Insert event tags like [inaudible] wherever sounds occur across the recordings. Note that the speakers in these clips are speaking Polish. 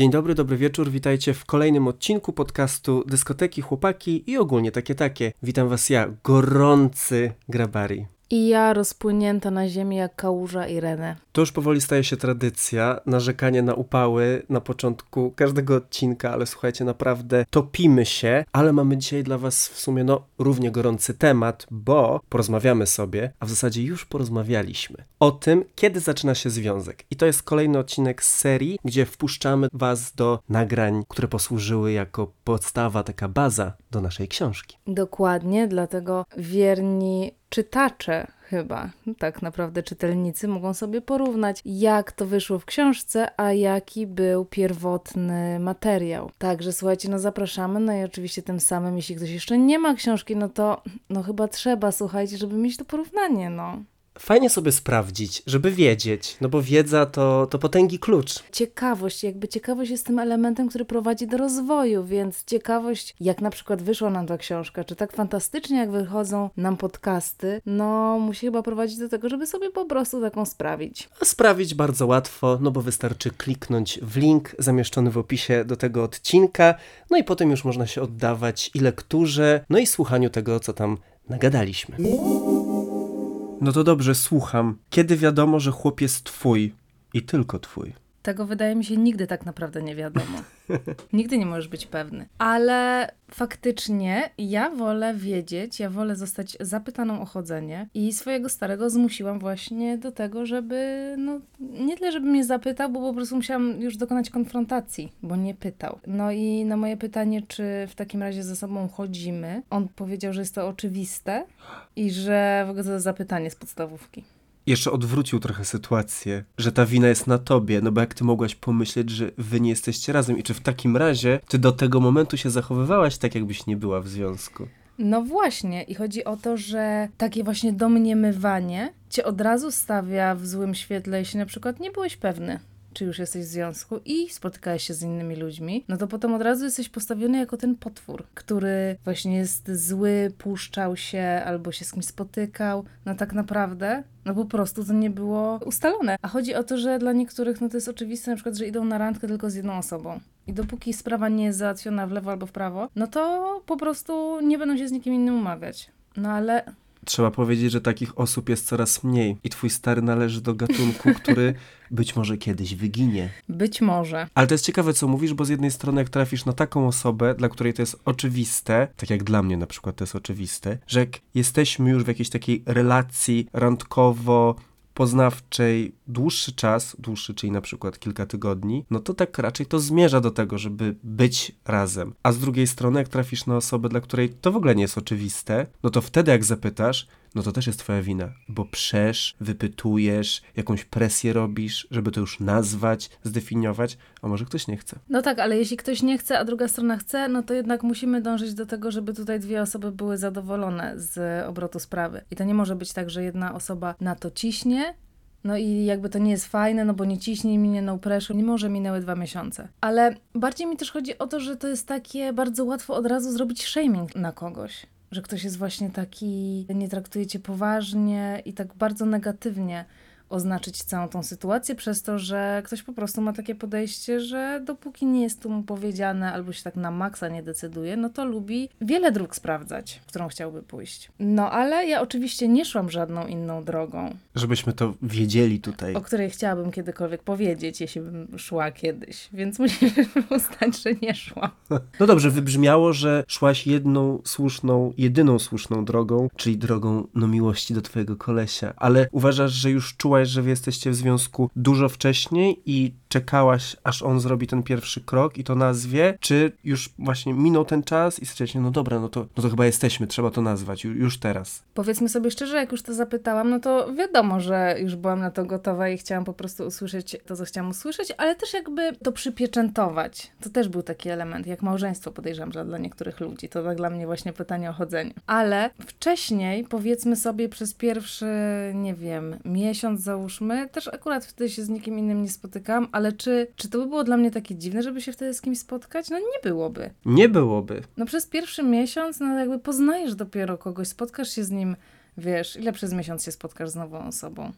Dzień dobry, dobry wieczór, witajcie w kolejnym odcinku podcastu Dyskoteki, Chłopaki i ogólnie takie takie. Witam was ja, gorący Grabari. I ja rozpłynięta na ziemi jak kałuża Irene. To już powoli staje się tradycja, narzekanie na upały na początku każdego odcinka, ale słuchajcie, naprawdę topimy się, ale mamy dzisiaj dla was w sumie no równie gorący temat, bo porozmawiamy sobie, a w zasadzie już porozmawialiśmy o tym, kiedy zaczyna się związek. I to jest kolejny odcinek z serii, gdzie wpuszczamy was do nagrań, które posłużyły jako podstawa, taka baza do naszej książki. Dokładnie, dlatego wierni czytacze chyba, tak naprawdę czytelnicy mogą sobie porównać, jak to wyszło w książce, a jaki był pierwotny materiał. Także słuchajcie, no zapraszamy, no i oczywiście tym samym, jeśli ktoś jeszcze nie ma książki, no to no chyba trzeba, słuchajcie, żeby mieć to porównanie, no fajnie sobie sprawdzić, żeby wiedzieć, no bo wiedza to, to potęgi klucz. Ciekawość, jakby ciekawość jest tym elementem, który prowadzi do rozwoju, więc ciekawość, jak na przykład wyszła nam ta książka, czy tak fantastycznie, jak wychodzą nam podcasty, no musi chyba prowadzić do tego, żeby sobie po prostu taką sprawić. A sprawić bardzo łatwo, no bo wystarczy kliknąć w link zamieszczony w opisie do tego odcinka, no i potem już można się oddawać i lekturze, no i słuchaniu tego, co tam nagadaliśmy. No to dobrze, słucham. Kiedy wiadomo, że chłop jest twój i tylko twój? Tego wydaje mi się nigdy tak naprawdę nie wiadomo. [laughs] nigdy nie możesz być pewny. Ale faktycznie ja wolę wiedzieć, ja wolę zostać zapytaną o chodzenie i swojego starego zmusiłam właśnie do tego, żeby, no nie tyle, żeby mnie zapytał, bo po prostu musiałam już dokonać konfrontacji, bo nie pytał. No i na moje pytanie, czy w takim razie ze sobą chodzimy, on powiedział, że jest to oczywiste i że w ogóle to zapytanie z podstawówki jeszcze odwrócił trochę sytuację, że ta wina jest na tobie, no bo jak ty mogłaś pomyśleć, że wy nie jesteście razem i czy w takim razie ty do tego momentu się zachowywałaś tak, jakbyś nie była w związku? No właśnie, i chodzi o to, że takie właśnie domniemywanie cię od razu stawia w złym świetle, jeśli na przykład nie byłeś pewny czy już jesteś w związku i spotykałeś się z innymi ludźmi, no to potem od razu jesteś postawiony jako ten potwór, który właśnie jest zły, puszczał się albo się z kimś spotykał. No tak naprawdę, no po prostu to nie było ustalone. A chodzi o to, że dla niektórych no to jest oczywiste na przykład, że idą na randkę tylko z jedną osobą. I dopóki sprawa nie jest załatwiona w lewo albo w prawo, no to po prostu nie będą się z nikim innym umawiać. No ale Trzeba powiedzieć, że takich osób jest coraz mniej i twój stary należy do gatunku, [laughs] który być może kiedyś wyginie. Być może. Ale to jest ciekawe, co mówisz, bo z jednej strony, jak trafisz na taką osobę, dla której to jest oczywiste, tak jak dla mnie na przykład to jest oczywiste, że jak jesteśmy już w jakiejś takiej relacji randkowo poznawczej dłuższy czas, dłuższy, czyli na przykład kilka tygodni, no to tak raczej to zmierza do tego, żeby być razem. A z drugiej strony, jak trafisz na osobę, dla której to w ogóle nie jest oczywiste, no to wtedy jak zapytasz, no to też jest twoja wina, bo przesz, wypytujesz, jakąś presję robisz, żeby to już nazwać, zdefiniować, a może ktoś nie chce. No tak, ale jeśli ktoś nie chce, a druga strona chce, no to jednak musimy dążyć do tego, żeby tutaj dwie osoby były zadowolone z obrotu sprawy. I to nie może być tak, że jedna osoba na to ciśnie, no i jakby to nie jest fajne, no bo nie ciśnie mi, nie no pressure, nie może minęły dwa miesiące. Ale bardziej mi też chodzi o to, że to jest takie bardzo łatwo od razu zrobić shaming na kogoś że ktoś jest właśnie taki, nie traktuje cię poważnie i tak bardzo negatywnie oznaczyć całą tą sytuację przez to, że ktoś po prostu ma takie podejście, że dopóki nie jest tu mu powiedziane albo się tak na maksa nie decyduje, no to lubi wiele dróg sprawdzać, którą chciałby pójść. No ale ja oczywiście nie szłam żadną inną drogą. Żebyśmy to wiedzieli tutaj. O której chciałabym kiedykolwiek powiedzieć, jeśli bym szła kiedyś, więc musimy [laughs] uznać, że nie szłam. No dobrze, wybrzmiało, że szłaś jedną słuszną, jedyną słuszną drogą, czyli drogą no miłości do twojego kolesia, ale uważasz, że już czułaś że wy jesteście w związku dużo wcześniej i czekałaś, aż on zrobi ten pierwszy krok i to nazwie, czy już właśnie minął ten czas i stwierdziłeś, no dobra, no to, no to chyba jesteśmy, trzeba to nazwać, już teraz. Powiedzmy sobie szczerze, jak już to zapytałam, no to wiadomo, że już byłam na to gotowa i chciałam po prostu usłyszeć to, co chciałam usłyszeć, ale też jakby to przypieczętować. To też był taki element, jak małżeństwo podejrzewam, że dla niektórych ludzi. To tak dla mnie właśnie pytanie o chodzenie. Ale wcześniej, powiedzmy sobie przez pierwszy, nie wiem, miesiąc załóżmy, też akurat wtedy się z nikim innym nie spotykałam, ale czy, czy to by było dla mnie takie dziwne, żeby się wtedy z kimś spotkać? No nie byłoby. Nie byłoby. No przez pierwszy miesiąc, no jakby poznajesz dopiero kogoś, spotkasz się z nim, wiesz, ile przez miesiąc się spotkasz z nową osobą?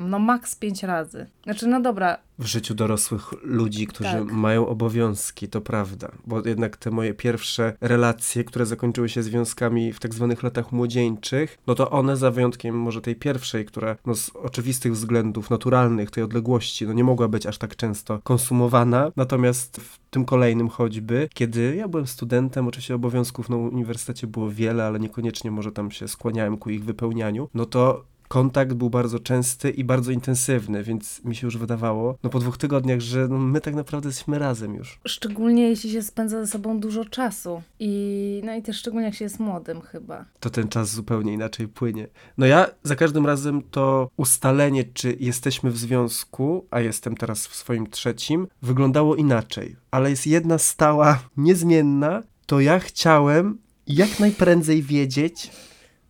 No maks pięć razy. Znaczy, no dobra, w życiu dorosłych ludzi, którzy Tak. mają obowiązki, to prawda. Bo jednak te moje pierwsze relacje, które zakończyły się związkami w tak zwanych latach młodzieńczych, no to one za wyjątkiem może tej pierwszej, która no z oczywistych względów naturalnych, tej odległości, no nie mogła być aż tak często konsumowana. Natomiast w tym kolejnym choćby, kiedy ja byłem studentem, oczywiście obowiązków na uniwersytecie było wiele, ale niekoniecznie może tam się skłaniałem ku ich wypełnianiu, no to kontakt był bardzo częsty i bardzo intensywny, więc mi się już wydawało, no po dwóch tygodniach, że no my tak naprawdę jesteśmy razem już. szczególnie jeśli się spędza ze sobą dużo czasu. I no i też szczególnie jak się jest młodym chyba. To ten czas zupełnie inaczej płynie. No ja za każdym razem to ustalenie, czy jesteśmy w związku, a jestem teraz w swoim trzecim, wyglądało inaczej. Ale jest jedna stała, niezmienna, to ja chciałem jak najprędzej wiedzieć,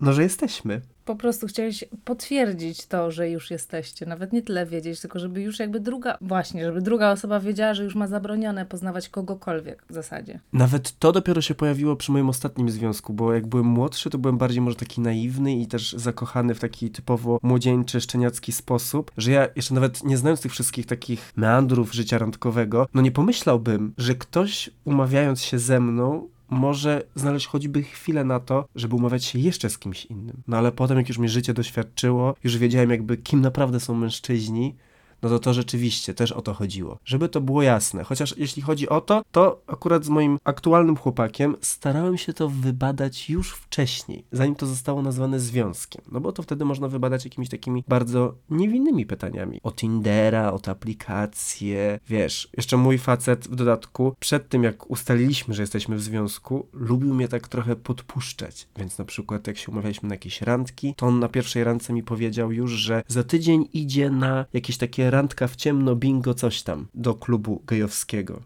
no że jesteśmy. Po prostu chciałeś potwierdzić to, że już jesteście. Nawet nie tyle wiedzieć, tylko żeby już jakby druga, właśnie, żeby druga osoba wiedziała, że już ma zabronione poznawać kogokolwiek w zasadzie. Nawet to dopiero się pojawiło przy moim ostatnim związku, bo jak byłem młodszy, to byłem bardziej może taki naiwny i też zakochany w taki typowo młodzieńczy, szczeniacki sposób, że ja jeszcze nawet nie znając tych wszystkich takich meandrów życia randkowego, no nie pomyślałbym, że ktoś umawiając się ze mną może znaleźć choćby chwilę na to, żeby umawiać się jeszcze z kimś innym. No ale potem, jak już mnie życie doświadczyło, już wiedziałem jakby kim naprawdę są mężczyźni, no to to rzeczywiście też o to chodziło. Żeby to było jasne. Chociaż jeśli chodzi o to, to akurat z moim aktualnym chłopakiem starałem się to wybadać już wcześniej, zanim to zostało nazwane związkiem. No bo to wtedy można wybadać jakimiś takimi bardzo niewinnymi pytaniami. O Tindera, o te aplikacje. Wiesz, jeszcze mój facet w dodatku, przed tym jak ustaliliśmy, że jesteśmy w związku, lubił mnie tak trochę podpuszczać. Więc na przykład jak się umawialiśmy na jakieś randki, to on na pierwszej randce mi powiedział już, że za tydzień idzie na jakieś takie randka w ciemno, bingo, coś tam, do klubu gejowskiego.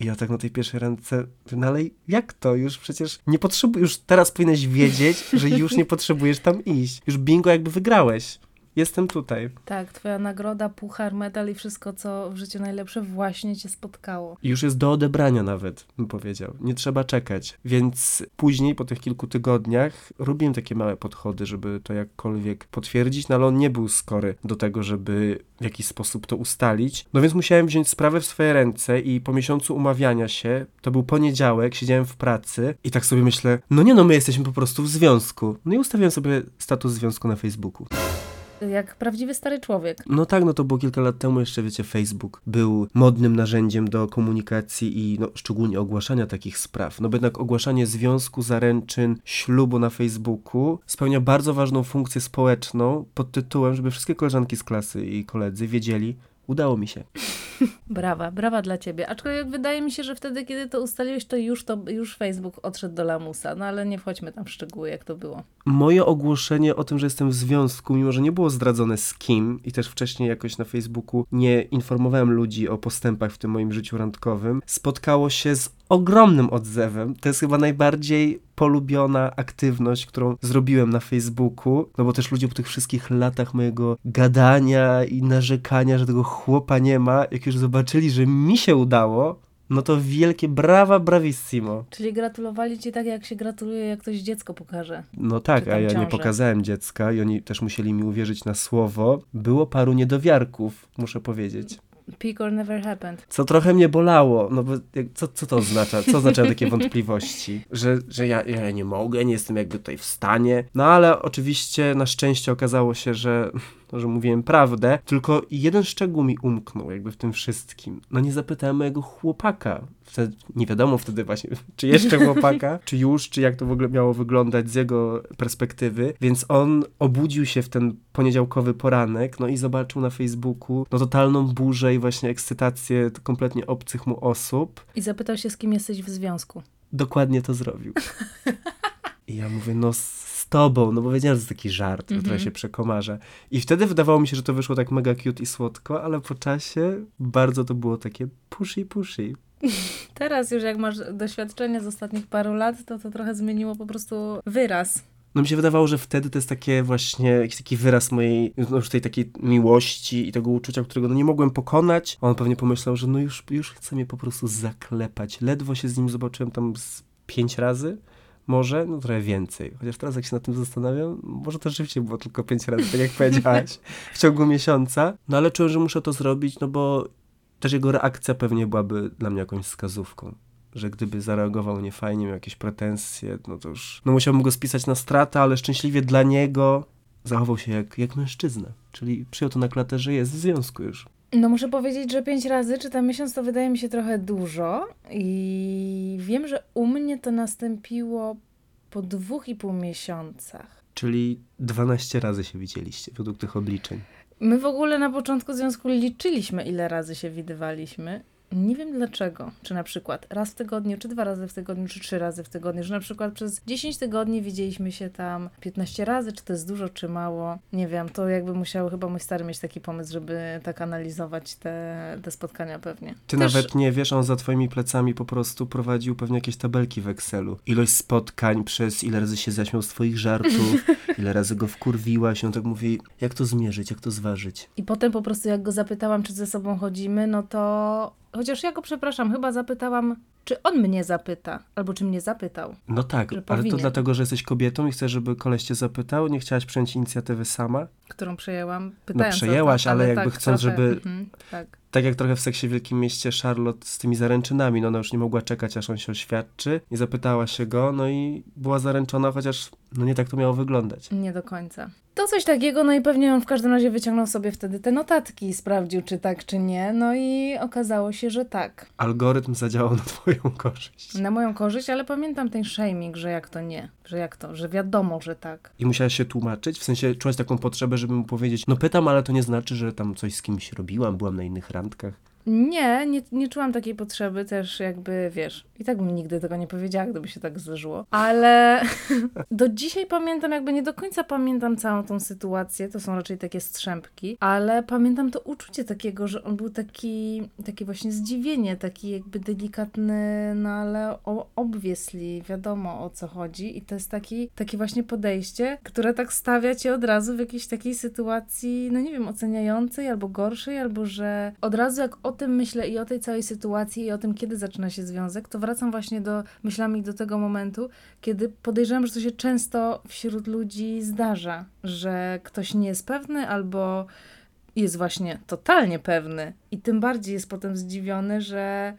I ja tak na tej pierwszej randce, no ale jak to? Już przecież nie potrzebujesz, już teraz powinieneś wiedzieć, że już nie potrzebujesz tam iść. Już bingo jakby wygrałeś. Jestem tutaj. Tak, twoja nagroda, puchar, medal i wszystko, co w życiu najlepsze właśnie cię spotkało. Już jest do odebrania nawet, bym powiedział. Nie trzeba czekać. Więc później, po tych kilku tygodniach, robiłem takie małe podchody, żeby to jakkolwiek potwierdzić, no ale on nie był skory do tego, żeby w jakiś sposób to ustalić. No więc musiałem wziąć sprawę w swoje ręce i po miesiącu umawiania się, to był poniedziałek, siedziałem w pracy i tak sobie myślę, no nie no, my jesteśmy po prostu w związku. No i ustawiłem sobie status związku na Facebooku. Jak prawdziwy stary człowiek. No tak, no to było kilka lat temu, jeszcze wiecie, Facebook był modnym narzędziem do komunikacji i no, szczególnie ogłaszania takich spraw. No bo jednak ogłaszanie związku, zaręczyn, ślubu na Facebooku spełnia bardzo ważną funkcję społeczną pod tytułem, żeby wszystkie koleżanki z klasy i koledzy wiedzieli, udało mi się. [laughs] Brawa, brawa dla ciebie. Aczkolwiek wydaje mi się, że wtedy, kiedy to ustaliłeś, to już, to już Facebook odszedł do lamusa. No ale nie wchodźmy tam w szczegóły, jak to było. Moje ogłoszenie o tym, że jestem w związku, mimo że nie było zdradzone z kim i też wcześniej jakoś na Facebooku nie informowałem ludzi o postępach w tym moim życiu randkowym, spotkało się z ogromnym odzewem. To jest chyba najbardziej polubiona aktywność, którą zrobiłem na Facebooku, no bo też ludzie po tych wszystkich latach mojego gadania i narzekania, że tego chłopa nie ma, jak już zobaczyli, że mi się udało, no to wielkie brawa, bravissimo. Czyli gratulowali ci tak, jak się gratuluje, jak ktoś dziecko pokaże. No tak, a ja nie pokazałem dziecka i oni też musieli mi uwierzyć na słowo. Było paru niedowiarków, muszę powiedzieć. Peak or never happened. Co trochę mnie bolało, no bo co, co to oznacza? Co oznaczają takie [laughs] wątpliwości? Że, że ja, ja nie mogę, nie jestem jakby tutaj w stanie. No ale oczywiście na szczęście okazało się, że, że mówiłem prawdę, tylko jeden szczegół mi umknął jakby w tym wszystkim. No nie zapytałem mojego chłopaka. Wtedy, nie wiadomo wtedy właśnie, czy jeszcze chłopaka, [laughs] czy już, czy jak to w ogóle miało wyglądać z jego perspektywy. Więc on obudził się w ten poniedziałkowy poranek, no i zobaczył na Facebooku no totalną burzę i właśnie ekscytację kompletnie obcych mu osób. I zapytał się, z kim jesteś w związku. Dokładnie to zrobił. [laughs] I ja mówię, no z tobą, no bo wiedziałem, że to jest taki żart, że trochę się przekomarzę. I wtedy wydawało mi się, że to wyszło tak mega cute i słodko, ale po czasie bardzo to było takie pushy, pushy. [laughs] Teraz już jak masz doświadczenie z ostatnich paru lat, to to trochę zmieniło po prostu wyraz. No mi się wydawało, że wtedy to jest takie właśnie jakiś taki wyraz mojej, no już tej takiej miłości i tego uczucia, którego no nie mogłem pokonać. On pewnie pomyślał, że no już, już chce mnie po prostu zaklepać. Ledwo się z nim zobaczyłem tam z pięć razy. Może, no trochę więcej. Chociaż teraz jak się nad tym zastanawiam, może to rzeczywiście było tylko pięć razy, tak jak powiedziałaś, [laughs] w ciągu miesiąca. No ale czułem, że muszę to zrobić, no bo też jego reakcja pewnie byłaby dla mnie jakąś wskazówką. Że gdyby zareagował niefajnie, miał jakieś pretensje, no to już, no musiałbym go spisać na stratę, ale szczęśliwie dla niego zachował się jak, jak mężczyzna. Czyli przyjął to na klatę, że jest w związku już. No muszę powiedzieć, że pięć razy czy tam miesiąc to wydaje mi się trochę dużo i wiem, że u mnie to nastąpiło po dwóch i pół miesiącach. Czyli 12 razy się widzieliście według tych obliczeń. My w ogóle na początku związku liczyliśmy, ile razy się widywaliśmy. Nie wiem dlaczego. Czy na przykład raz w tygodniu, czy dwa razy w tygodniu, czy trzy razy w tygodniu, że na przykład przez 10 tygodni widzieliśmy się tam 15 razy, czy to jest dużo, czy mało. Nie wiem, to jakby musiał chyba mój stary mieć taki pomysł, żeby tak analizować te, te spotkania pewnie. Ty Też- nawet nie wiesz, on za twoimi plecami po prostu prowadził pewnie jakieś tabelki w Excelu. Ilość spotkań przez ile razy się zaśmiał z twoich żartów, [laughs] ile razy go wkurwiłaś. On tak mówi, jak to zmierzyć, jak to zważyć. I potem po prostu jak go zapytałam, czy ze sobą chodzimy, no to... Chociaż ja go przepraszam, chyba zapytałam, czy on mnie zapyta, albo czy mnie zapytał. No tak, ale to powinien. dlatego, że jesteś kobietą i chcesz, żeby koleś cię zapytał, nie chciałaś przejąć inicjatywy sama? którą przejęłam, pytając o to, przejęłaś, ale jakby tak, chcąc, trochę, żeby- Mhm, tak. Tak jak trochę w seksie w Wielkim Mieście Charlotte z tymi zaręczynami, no ona już nie mogła czekać, aż on się oświadczy i zapytała się go, no i była zaręczona, chociaż no nie tak to miało wyglądać. Nie do końca. To coś takiego, no i pewnie on w każdym razie wyciągnął sobie wtedy te notatki sprawdził, czy tak, czy nie. No i okazało się, że tak. Algorytm zadziałał na twoją korzyść. Na moją korzyść, ale pamiętam ten shaming, że jak to nie, że jak to, że wiadomo, że tak. I musiałaś się tłumaczyć, w sensie czułaś taką potrzebę, żeby mu powiedzieć, no pytam, ale to nie znaczy, że tam coś z kimś robiłam, byłam na innych randkach. Nie, nie, nie czułam takiej potrzeby też jakby, wiesz, i tak bym nigdy tego nie powiedziała, gdyby się tak zdarzyło. Ale [laughs] do dzisiaj pamiętam, jakby nie do końca pamiętam całą tą sytuację, to są raczej takie strzępki, ale pamiętam to uczucie takiego, że on był taki, takie właśnie zdziwienie, taki jakby delikatny, no ale obviously wiadomo o co chodzi. I to jest taki, takie właśnie podejście, które tak stawia cię od razu w jakiejś takiej sytuacji, no nie wiem, oceniającej albo gorszej, albo że od razu jak o tym myślę i o tej całej sytuacji i o tym, kiedy zaczyna się związek, to wracam właśnie do myślami do tego momentu, kiedy podejrzewam, że to się często wśród ludzi zdarza, że ktoś nie jest pewny albo jest właśnie totalnie pewny i tym bardziej jest potem zdziwiony, że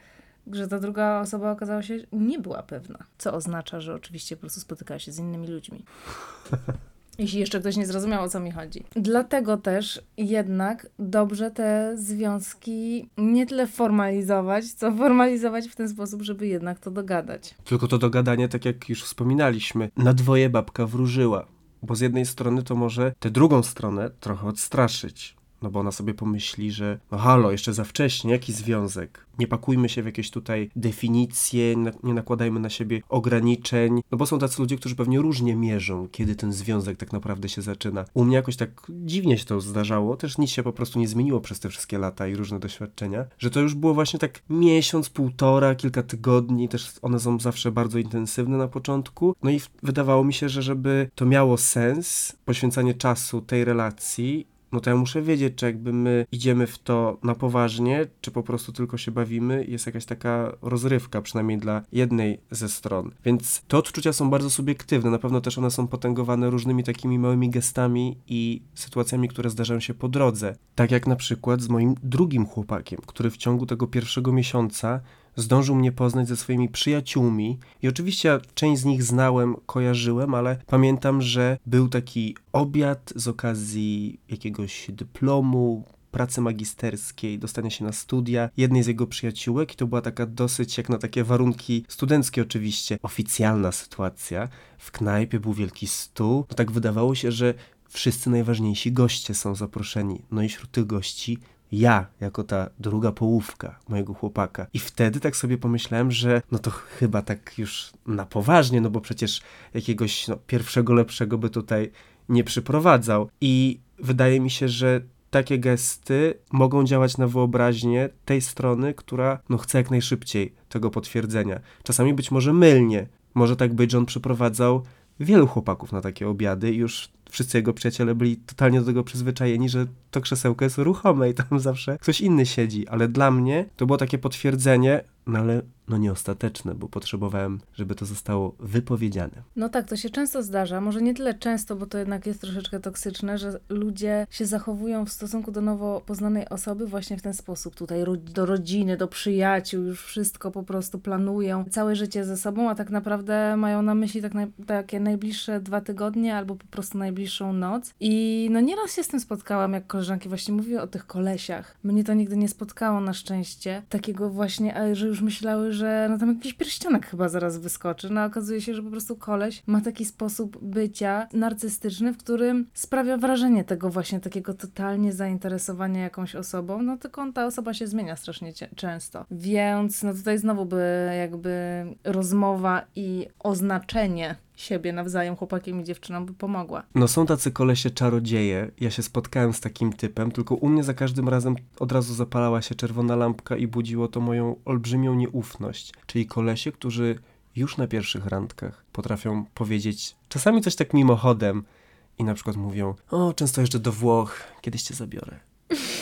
że ta druga osoba okazała się nie była pewna. Co oznacza, że oczywiście po prostu spotykała się z innymi ludźmi. [laughs] Jeśli jeszcze ktoś nie zrozumiał, o co mi chodzi. Dlatego też jednak dobrze te związki nie tyle formalizować, co formalizować w ten sposób, żeby jednak to dogadać. Tylko to dogadanie, tak jak już wspominaliśmy, na dwoje babka wróżyła. Bo z jednej strony to może tę drugą stronę trochę odstraszyć. No bo ona sobie pomyśli, że no halo, jeszcze za wcześnie, jaki związek? Nie pakujmy się w jakieś tutaj definicje, nie- nakładajmy na siebie ograniczeń. No bo są tacy ludzie, którzy pewnie różnie mierzą, kiedy ten związek tak naprawdę się zaczyna. U mnie jakoś tak dziwnie się to zdarzało, też nic się po prostu nie zmieniło przez te wszystkie lata i różne doświadczenia, że to już było właśnie tak miesiąc, półtora, kilka tygodni, też one są zawsze bardzo intensywne na początku. No i wydawało mi się, że żeby to miało sens, poświęcanie czasu tej relacji, no to ja muszę wiedzieć, czy jakby my idziemy w to na poważnie, czy po prostu tylko się bawimy jest jakaś taka rozrywka, przynajmniej dla jednej ze stron. Więc te odczucia są bardzo subiektywne, na pewno też one są potęgowane różnymi takimi małymi gestami i sytuacjami, które zdarzają się po drodze. Tak jak na przykład z moim drugim chłopakiem, który w ciągu tego pierwszego miesiąca zdążył mnie poznać ze swoimi przyjaciółmi i oczywiście część z nich znałem, kojarzyłem, ale pamiętam, że był taki obiad z okazji jakiegoś dyplomu, pracy magisterskiej, dostania się na studia jednej z jego przyjaciółek i to była taka dosyć, jak na takie warunki studenckie oczywiście, oficjalna sytuacja. W knajpie był wielki stół, no tak wydawało się, że wszyscy najważniejsi goście są zaproszeni. No i wśród tych gości ja, jako ta druga połówka mojego chłopaka. I wtedy tak sobie pomyślałem, że no to chyba tak już na poważnie, no bo przecież jakiegoś no, pierwszego lepszego by tutaj nie przyprowadzał. I wydaje mi się, że takie gesty mogą działać na wyobraźnię tej strony, która no chce jak najszybciej tego potwierdzenia. Czasami być może mylnie. Może tak być, że on przyprowadzał wielu chłopaków na takie obiady i już wszyscy jego przyjaciele byli totalnie do tego przyzwyczajeni, że to krzesełko jest ruchome i tam zawsze ktoś inny siedzi. Ale dla mnie to było takie potwierdzenie, no ale no nie ostateczne, bo potrzebowałem, żeby to zostało wypowiedziane. No tak, to się często zdarza. Może nie tyle często, bo to jednak jest troszeczkę toksyczne, że ludzie się zachowują w stosunku do nowo poznanej osoby właśnie w ten sposób. Tutaj do rodziny, do przyjaciół, już wszystko po prostu planują, całe życie ze sobą, a tak naprawdę mają na myśli tak takie najbliższe dwa tygodnie albo po prostu najbliższą noc. I no nieraz się z tym spotkałam, jak koleżanki właśnie mówiły o tych kolesiach. Mnie to nigdy nie spotkało na szczęście. Takiego właśnie, że już myślały, że no tam jakiś pierścionek chyba zaraz wyskoczy. No okazuje się, że po prostu koleś ma taki sposób bycia narcystyczny, w którym sprawia wrażenie tego właśnie takiego totalnie zainteresowania jakąś osobą, no tylko ta osoba się zmienia strasznie często. Więc no tutaj znowu by jakby rozmowa i oznaczenie siebie nawzajem, chłopakiem i dziewczyną, by pomogła. No są tacy kolesie czarodzieje. Ja się spotkałem z takim typem, tylko u mnie za każdym razem od razu zapalała się czerwona lampka i budziło to moją olbrzymią nieufność. Czyli kolesie, którzy już na pierwszych randkach potrafią powiedzieć czasami coś tak mimochodem i na przykład mówią, o, często jeżdżę do Włoch, kiedyś cię zabiorę.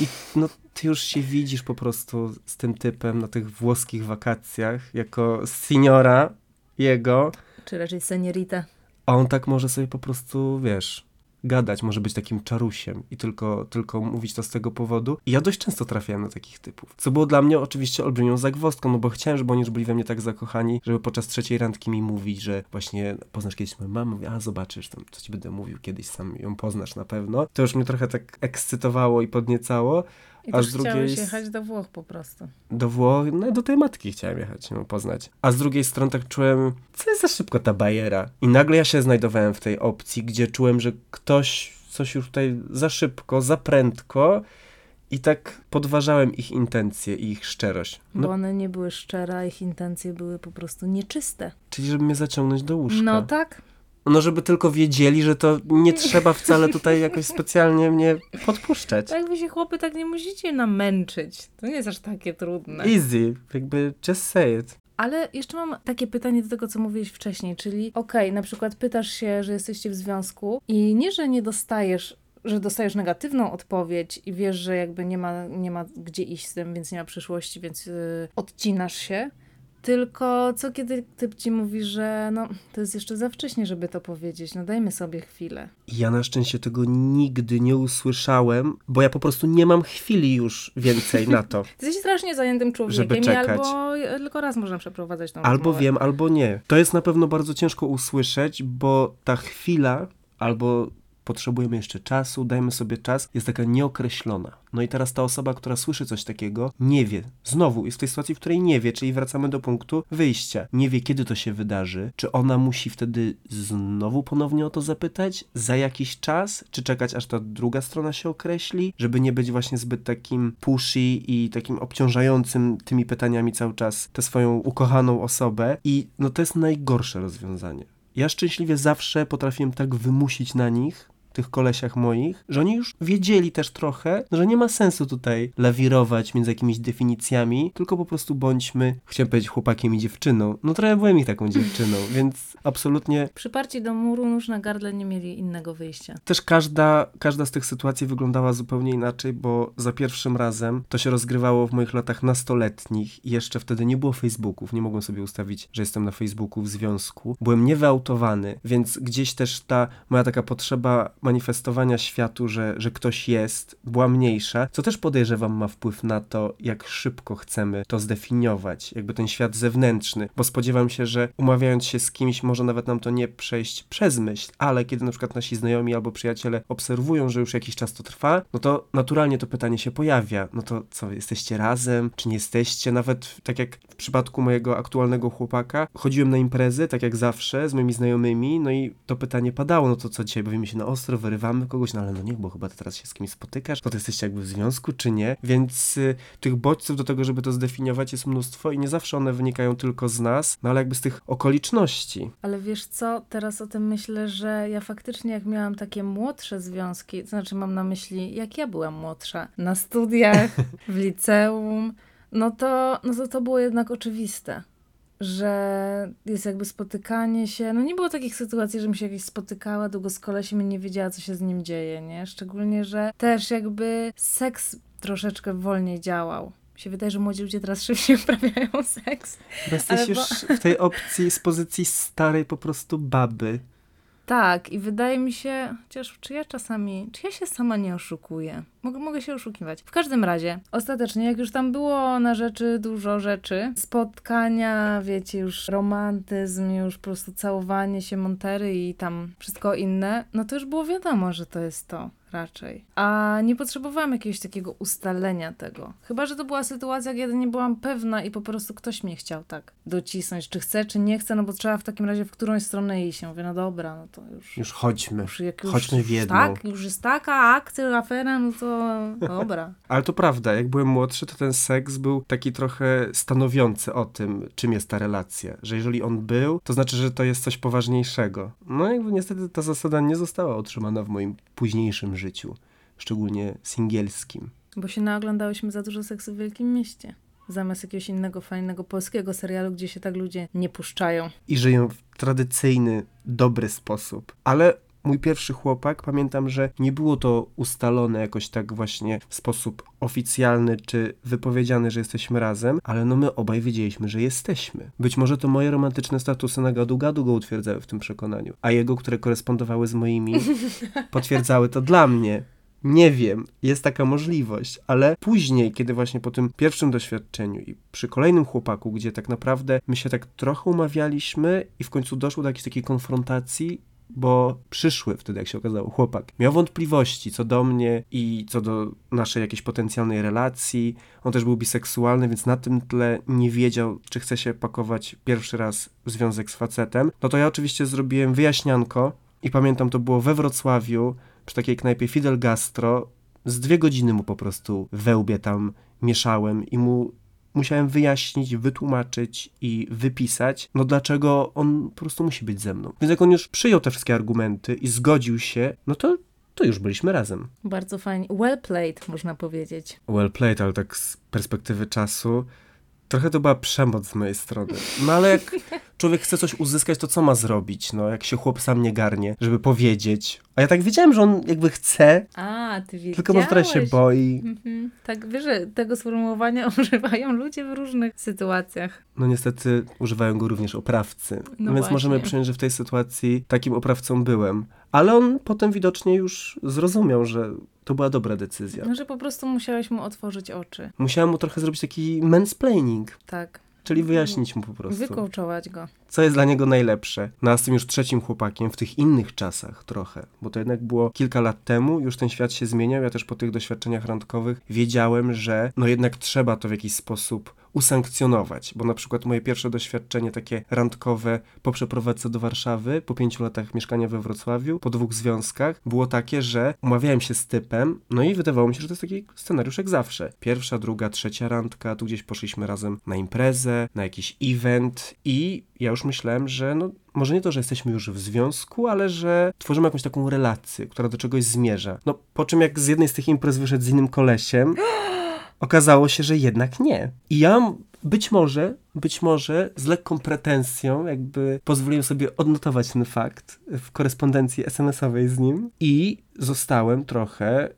I no, ty już się widzisz po prostu z tym typem na tych włoskich wakacjach jako seniora jego, czy raczej seniorita. A on tak może sobie po prostu, wiesz, gadać, może być takim czarusiem i tylko, tylko mówić to z tego powodu. I ja dość często trafiałem na takich typów. Co było dla mnie oczywiście olbrzymią zagwozdką, no bo chciałem, żeby oni już byli we mnie tak zakochani, żeby podczas trzeciej randki mi mówić, że właśnie poznasz kiedyś moją mamę, mówię, a zobaczysz, tam, co ci będę mówił, kiedyś sam ją poznasz na pewno. To już mnie trochę tak ekscytowało i podniecało. I a z drugiej chciałeś jechać do Włoch po prostu. Do Włoch, no do tej matki chciałem jechać, ją poznać. A z drugiej strony tak czułem, co jest za szybko ta bajera. I nagle ja się znajdowałem w tej opcji, gdzie czułem, że ktoś coś już tutaj za szybko, za prędko i tak podważałem ich intencje i ich szczerość. No, Bo one nie były szczere, a ich intencje były po prostu nieczyste. Czyli żeby mnie zaciągnąć do łóżka. No tak. No, żeby tylko wiedzieli, że to nie trzeba wcale tutaj jakoś specjalnie mnie podpuszczać. Tak, wy się chłopy tak nie musicie namęczyć. To nie jest aż takie trudne. Easy, jakby just say it. Ale jeszcze mam takie pytanie do tego, co mówiłeś wcześniej, czyli okej, okay, na przykład pytasz się, że jesteście w związku i nie, że nie dostajesz że dostajesz negatywną odpowiedź i wiesz, że jakby nie ma, nie ma gdzie iść z tym, więc nie ma przyszłości, więc yy, odcinasz się, tylko co kiedy typ ci mówi, że no, to jest jeszcze za wcześnie, żeby to powiedzieć, no dajmy sobie chwilę. Ja na szczęście tego nigdy nie usłyszałem, bo ja po prostu nie mam chwili już więcej na to. [laughs] Jesteś strasznie zajętym człowiekiem żeby czekać. albo tylko raz można przeprowadzać tą Albo rozmowę. wiem, albo nie. To jest na pewno bardzo ciężko usłyszeć, bo ta chwila albo potrzebujemy jeszcze czasu, dajmy sobie czas, jest taka nieokreślona. No i teraz ta osoba, która słyszy coś takiego, nie wie. Znowu jest w tej sytuacji, w której nie wie, czyli wracamy do punktu wyjścia. Nie wie, kiedy to się wydarzy. Czy ona musi wtedy znowu ponownie o to zapytać? Za jakiś czas? Czy czekać, aż ta druga strona się określi? Żeby nie być właśnie zbyt takim pushy i takim obciążającym tymi pytaniami cały czas tę swoją ukochaną osobę. I no to jest najgorsze rozwiązanie. Ja szczęśliwie zawsze potrafiłem tak wymusić na nich, tych kolesiach moich, że oni już wiedzieli też trochę, że nie ma sensu tutaj lawirować między jakimiś definicjami, tylko po prostu bądźmy, chciałem powiedzieć chłopakiem i dziewczyną. No trochę byłem ich taką dziewczyną, [laughs] więc absolutnie... Przyparci do muru nóż na gardle nie mieli innego wyjścia. Też każda, każda z tych sytuacji wyglądała zupełnie inaczej, bo za pierwszym razem to się rozgrywało w moich latach nastoletnich i jeszcze wtedy nie było Facebooków, nie mogłem sobie ustawić, że jestem na Facebooku w związku. Byłem niewyautowany, więc gdzieś też ta moja taka potrzeba manifestowania światu, że, że ktoś jest, była mniejsza, co też podejrzewam ma wpływ na to, jak szybko chcemy to zdefiniować, jakby ten świat zewnętrzny, bo spodziewam się, że umawiając się z kimś, może nawet nam to nie przejść przez myśl, ale kiedy na przykład nasi znajomi albo przyjaciele obserwują, że już jakiś czas to trwa, no to naturalnie to pytanie się pojawia. No to co, jesteście razem, czy nie jesteście? Nawet tak jak w przypadku mojego aktualnego chłopaka, chodziłem na imprezy, tak jak zawsze, z moimi znajomymi, no i to pytanie padało, no to co dzisiaj bawimy się na ostro, ostro wyrywamy kogoś, no ale no nie, bo chyba ty teraz się z kimś spotykasz, to jesteście jakby w związku, czy nie? Więc y, tych bodźców do tego, żeby to zdefiniować jest mnóstwo i nie zawsze one wynikają tylko z nas, no ale jakby z tych okoliczności. Ale wiesz co, teraz o tym myślę, że ja faktycznie jak miałam takie młodsze związki, to znaczy mam na myśli, jak ja byłam młodsza, na studiach, [laughs] w liceum, no to, no to to było jednak oczywiste że jest jakby spotykanie się. No nie było takich sytuacji, że mi się jakieś spotykała długo z kolesiem i nie wiedziała, co się z nim dzieje, nie? Szczególnie, że też jakby seks troszeczkę wolniej działał. Mi się wydaje, że młodzi ludzie teraz szybciej [laughs] uprawiają seks. Bo jesteś Ale już w tej opcji z pozycji starej po prostu baby. Tak, i wydaje mi się, chociaż czy ja czasami, czy ja się sama nie oszukuję? Mogę, mogę się oszukiwać. W każdym razie, ostatecznie, jak już tam było na rzeczy dużo rzeczy, spotkania, wiecie, już romantyzm, już po prostu całowanie się Montery i tam wszystko inne, no to już było wiadomo, że to jest to raczej. A nie potrzebowałam jakiegoś takiego ustalenia tego. Chyba, że to była sytuacja, kiedy nie byłam pewna i po prostu ktoś mnie chciał tak docisnąć, czy chce, czy nie chce, no bo trzeba w takim razie w którąś stronę iść. Ja mówię, no dobra, no to już... Już chodźmy. Już jak już, Chodźmy w jedną. Tak, już jest taka akcja, afera, no to dobra. Ale to prawda, jak byłem młodszy, to ten seks był taki trochę stanowiący o tym, czym jest ta relacja. Że jeżeli on był, to znaczy, że to jest coś poważniejszego. No jakby niestety ta zasada nie została utrzymana w moim późniejszym życiu, szczególnie singielskim. Bo się naoglądałyśmy za dużo seksu w Wielkim Mieście. Zamiast jakiegoś innego, fajnego polskiego serialu, gdzie się tak ludzie nie puszczają. I żyją w tradycyjny, dobry sposób. Ale mój pierwszy chłopak, pamiętam, że nie było to ustalone jakoś tak właśnie w sposób oficjalny czy wypowiedziany, że jesteśmy razem, ale no my obaj wiedzieliśmy, że jesteśmy. Być może to moje romantyczne statusy na gadu-gadu go utwierdzały w tym przekonaniu, a jego, które korespondowały z moimi, [laughs] potwierdzały to dla mnie. Nie wiem, jest taka możliwość, ale później, kiedy właśnie po tym pierwszym doświadczeniu i przy kolejnym chłopaku, gdzie tak naprawdę my się tak trochę umawialiśmy i w końcu doszło do jakiejś takiej konfrontacji, bo przyszły wtedy, jak się okazało, chłopak miał wątpliwości co do mnie i co do naszej jakiejś potencjalnej relacji. On też był biseksualny, więc na tym tle nie wiedział, czy chce się pakować pierwszy raz w związek z facetem. No to ja oczywiście zrobiłem wyjaśnianko i pamiętam, to było we Wrocławiu, przy takiej knajpie Fidel Gastro. Z dwie godziny mu po prostu we łbie tam mieszałem i mu musiałem wyjaśnić, wytłumaczyć i wypisać, no dlaczego on po prostu musi być ze mną. Więc jak on już przyjął te wszystkie argumenty i zgodził się, no to, to już byliśmy razem. Bardzo fajnie. Well played, można powiedzieć. Well played, ale tak z perspektywy czasu trochę to była przemoc z mojej strony. No ale jak [laughs] człowiek chce coś uzyskać, to co ma zrobić? No jak się chłop sam nie garnie, żeby powiedzieć. A ja tak wiedziałem, że on jakby chce, A, ty wiedziałeś. tylko może trochę się boi. Mhm. Tak, wiesz, że tego sformułowania [laughs] używają ludzie w różnych sytuacjach. No niestety używają go również oprawcy. No Więc właśnie. możemy przyjąć, że w tej sytuacji takim oprawcą byłem. Ale on potem widocznie już zrozumiał, że to była dobra decyzja. No, że po prostu musiałeś mu otworzyć oczy. Musiałem mu trochę zrobić taki mansplaining, Tak. czyli wyjaśnić mu po prostu, Wykołczować go. co jest dla niego najlepsze. No a z tym już trzecim chłopakiem, w tych innych czasach trochę, bo to jednak było kilka lat temu, już ten świat się zmieniał, ja też po tych doświadczeniach randkowych wiedziałem, że no jednak trzeba to w jakiś sposób usankcjonować, bo na przykład moje pierwsze doświadczenie takie randkowe po przeprowadzce do Warszawy, po pięciu latach mieszkania we Wrocławiu, po dwóch związkach, było takie, że umawiałem się z typem, no i wydawało mi się, że to jest taki scenariusz jak zawsze. Pierwsza, druga, trzecia randka, tu gdzieś poszliśmy razem na imprezę, na jakiś event i ja już myślałem, że no może nie to, że jesteśmy już w związku, ale że tworzymy jakąś taką relację, która do czegoś zmierza. No po czym jak z jednej z tych imprez wyszedł z innym kolesiem, [gasps] okazało się, że jednak nie. I ja być może, być może z lekką pretensją jakby pozwoliłem sobie odnotować ten fakt w korespondencji SMS-owej z nim i zostałem trochę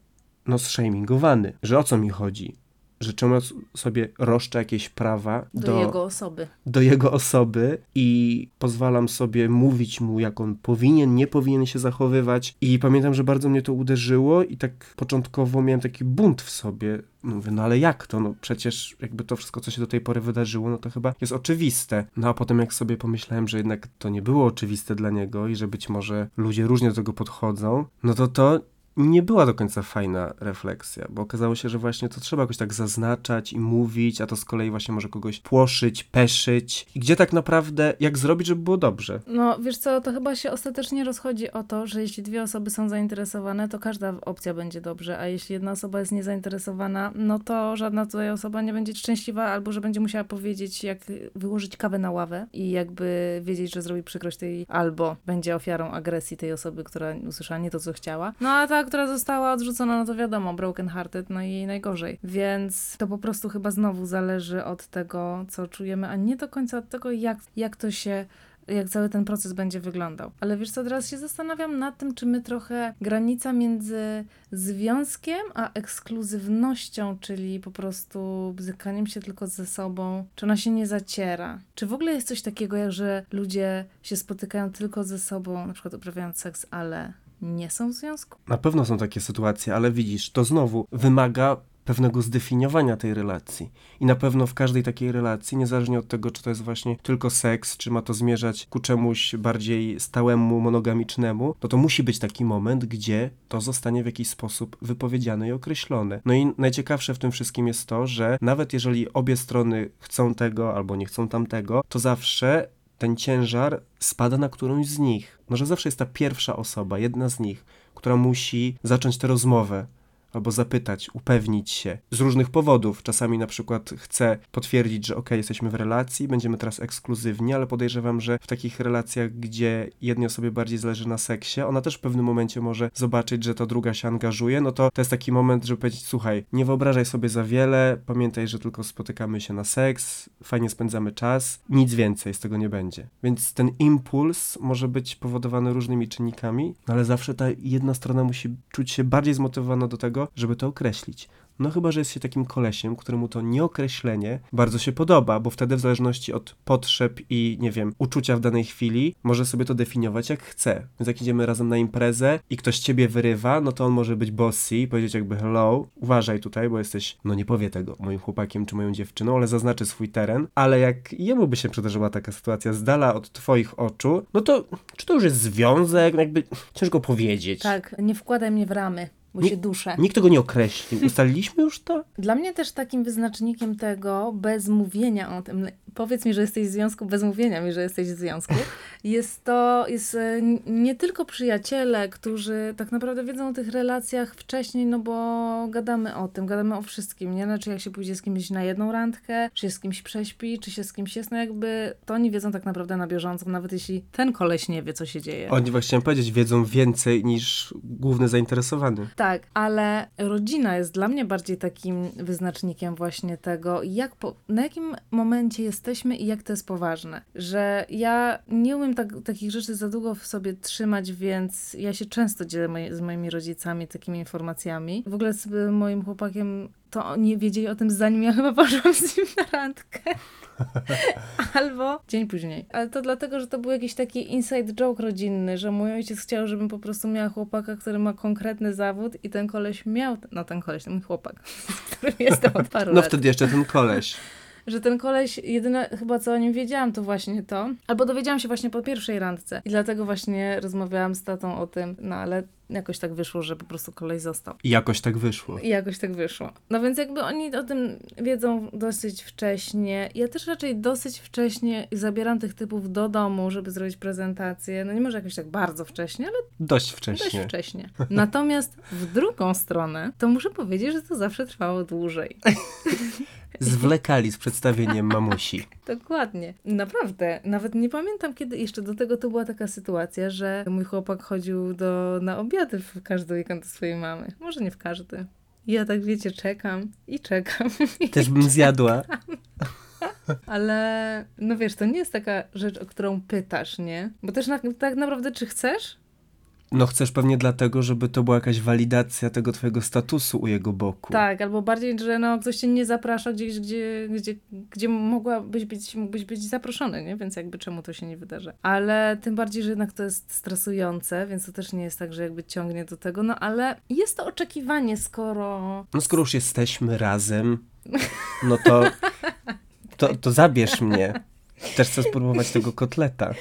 no zshamingowany, że o co mi chodzi? Że czemu sobie roszczę jakieś prawa Do, jego osoby. do jego osoby i pozwalam sobie mówić mu, jak on powinien, nie powinien się zachowywać. I pamiętam, że bardzo mnie to uderzyło i tak początkowo miałem taki bunt w sobie. Mówię, no ale jak to? No przecież jakby to wszystko, co się do tej pory wydarzyło, no to chyba jest oczywiste. No a potem jak sobie pomyślałem, że jednak to nie było oczywiste dla niego i że być może ludzie różnie do tego podchodzą, no to to nie była do końca fajna refleksja, bo okazało się, że właśnie to trzeba jakoś tak zaznaczać i mówić, a to z kolei właśnie może kogoś płoszyć, peszyć. I gdzie tak naprawdę, jak zrobić, żeby było dobrze? No, wiesz co, to chyba się ostatecznie rozchodzi o to, że jeśli dwie osoby są zainteresowane, to każda opcja będzie dobrze, a jeśli jedna osoba jest niezainteresowana, no to żadna tutaj osoba nie będzie szczęśliwa, albo że będzie musiała powiedzieć, jak wyłożyć kawę na ławę i jakby wiedzieć, że zrobi przykrość tej, albo będzie ofiarą agresji tej osoby, która usłyszała nie to, co chciała. No a tak która została odrzucona, no to wiadomo, broken hearted, no i najgorzej. Więc to po prostu chyba znowu zależy od tego, co czujemy, a nie do końca od tego, jak, jak to się jak cały ten proces będzie wyglądał. Ale wiesz co, teraz się zastanawiam nad tym, czy my trochę granica między związkiem a ekskluzywnością, czyli po prostu bzykaniem się tylko ze sobą, czy ona się nie zaciera? Czy w ogóle jest coś takiego, jak że ludzie się spotykają tylko ze sobą, na przykład uprawiając seks, ale nie są w związku? Na pewno są takie sytuacje, ale widzisz, to znowu wymaga pewnego zdefiniowania tej relacji. I na pewno w każdej takiej relacji, niezależnie od tego, czy to jest właśnie tylko seks, czy ma to zmierzać ku czemuś bardziej stałemu, monogamicznemu, no to musi być taki moment, gdzie to zostanie w jakiś sposób wypowiedziane i określone. No i najciekawsze w tym wszystkim jest to, że nawet jeżeli obie strony chcą tego albo nie chcą tamtego, to zawsze ten ciężar spada na którąś z nich. No, że zawsze jest ta pierwsza osoba, jedna z nich, która musi zacząć tę rozmowę, albo zapytać, upewnić się z różnych powodów. Czasami na przykład chcę potwierdzić, że ok, jesteśmy w relacji, będziemy teraz ekskluzywni, ale podejrzewam, że w takich relacjach, gdzie jednej osobie bardziej zależy na seksie, ona też w pewnym momencie może zobaczyć, że ta druga się angażuje, no to to jest taki moment, żeby powiedzieć, słuchaj, nie wyobrażaj sobie za wiele, pamiętaj, że tylko spotykamy się na seks, fajnie spędzamy czas, nic więcej z tego nie będzie. Więc ten impuls może być powodowany różnymi czynnikami, no ale zawsze ta jedna strona musi czuć się bardziej zmotywowana do tego, żeby to określić. No chyba, że jest się takim kolesiem, któremu to nieokreślenie bardzo się podoba, bo wtedy w zależności od potrzeb i, nie wiem, uczucia w danej chwili, może sobie to definiować jak chce. Więc jak idziemy razem na imprezę i ktoś ciebie wyrywa, no to on może być bossy powiedzieć jakby hello, uważaj tutaj, bo jesteś, no nie powie tego, moim chłopakiem czy moją dziewczyną, ale zaznaczy swój teren, ale jak jemu by się przydarzyła taka sytuacja z dala od twoich oczu, no to czy to już jest związek, no jakby ciężko powiedzieć. Tak, nie wkładaj mnie w ramy bo Nie- się duszę. Nikt tego nie określił. [laughs] Ustaliliśmy już to? Dla mnie też takim wyznacznikiem tego, bez mówienia o tym, powiedz mi, że jesteś w związku, bez mówienia mi, że jesteś w związku, jest to, jest e, nie tylko przyjaciele, którzy tak naprawdę wiedzą o tych relacjach wcześniej, no bo gadamy o tym, gadamy o wszystkim, nie? Znaczy jak się pójdzie z kimś na jedną randkę, czy się z kimś prześpi, czy się z kimś jest, no jakby to oni wiedzą tak naprawdę na bieżąco, nawet jeśli ten koleś nie wie, co się dzieje. Oni właśnie chciałem powiedzieć, wiedzą więcej niż główny zainteresowany. Tak, ale rodzina jest dla mnie bardziej takim wyznacznikiem właśnie tego, jak po, na jakim momencie jesteśmy i jak to jest poważne. Że ja nie umiem tak, takich rzeczy za długo w sobie trzymać, więc ja się często dzielę z moimi rodzicami takimi informacjami. W ogóle z moim chłopakiem to oni wiedzieli o tym zanim ja [laughs] chyba poszłam z nim na randkę. [laughs] Albo dzień później. Ale to dlatego, że to był jakiś taki inside joke rodzinny, że mój ojciec chciał, żebym po prostu miała chłopaka, który ma konkretny zawód i ten koleś miał, no ten koleś, ten mój chłopak, [laughs] z którym jestem od paru No lat. wtedy jeszcze ten koleś. Że ten koleś, jedyne chyba co o nim wiedziałam, to właśnie to. Albo dowiedziałam się właśnie po pierwszej randce. I dlatego właśnie rozmawiałam z tatą o tym, no ale jakoś tak wyszło, że po prostu koleś został. I jakoś tak wyszło. I jakoś tak wyszło. No więc jakby oni o tym wiedzą dosyć wcześnie. Ja też raczej dosyć wcześnie zabieram tych typów do domu, żeby zrobić prezentację. No nie może jakoś tak bardzo wcześnie, ale Dość dość wcześnie. wcześnie. Natomiast w drugą stronę, to muszę powiedzieć, że to zawsze trwało dłużej. [laughs] Zwlekali z przedstawieniem mamusi. [laughs] Dokładnie. Naprawdę. Nawet nie pamiętam kiedy, jeszcze do tego to była taka sytuacja, że mój chłopak chodził do, na obiady w każdy weekend do swojej mamy. Może nie w każdy. Ja tak wiecie, czekam i czekam. [laughs] Też bym zjadła. [laughs] Ale no wiesz, to nie jest taka rzecz, o którą pytasz, nie? Bo też na, tak naprawdę, czy chcesz? No chcesz pewnie dlatego, żeby to była jakaś walidacja tego twojego statusu u jego boku. Tak, albo bardziej, że no, ktoś cię nie zaprasza gdzieś, gdzie, gdzie, gdzie mogłabyś być, mógłbyś być zaproszony, nie? Więc jakby czemu to się nie wydarzy. Ale tym bardziej, że jednak to jest stresujące, więc to też nie jest tak, że jakby ciągnie do tego, no ale jest to oczekiwanie, skoro... No skoro już jesteśmy razem, [laughs] no to, to, to zabierz mnie. Też chcę spróbować tego kotleta.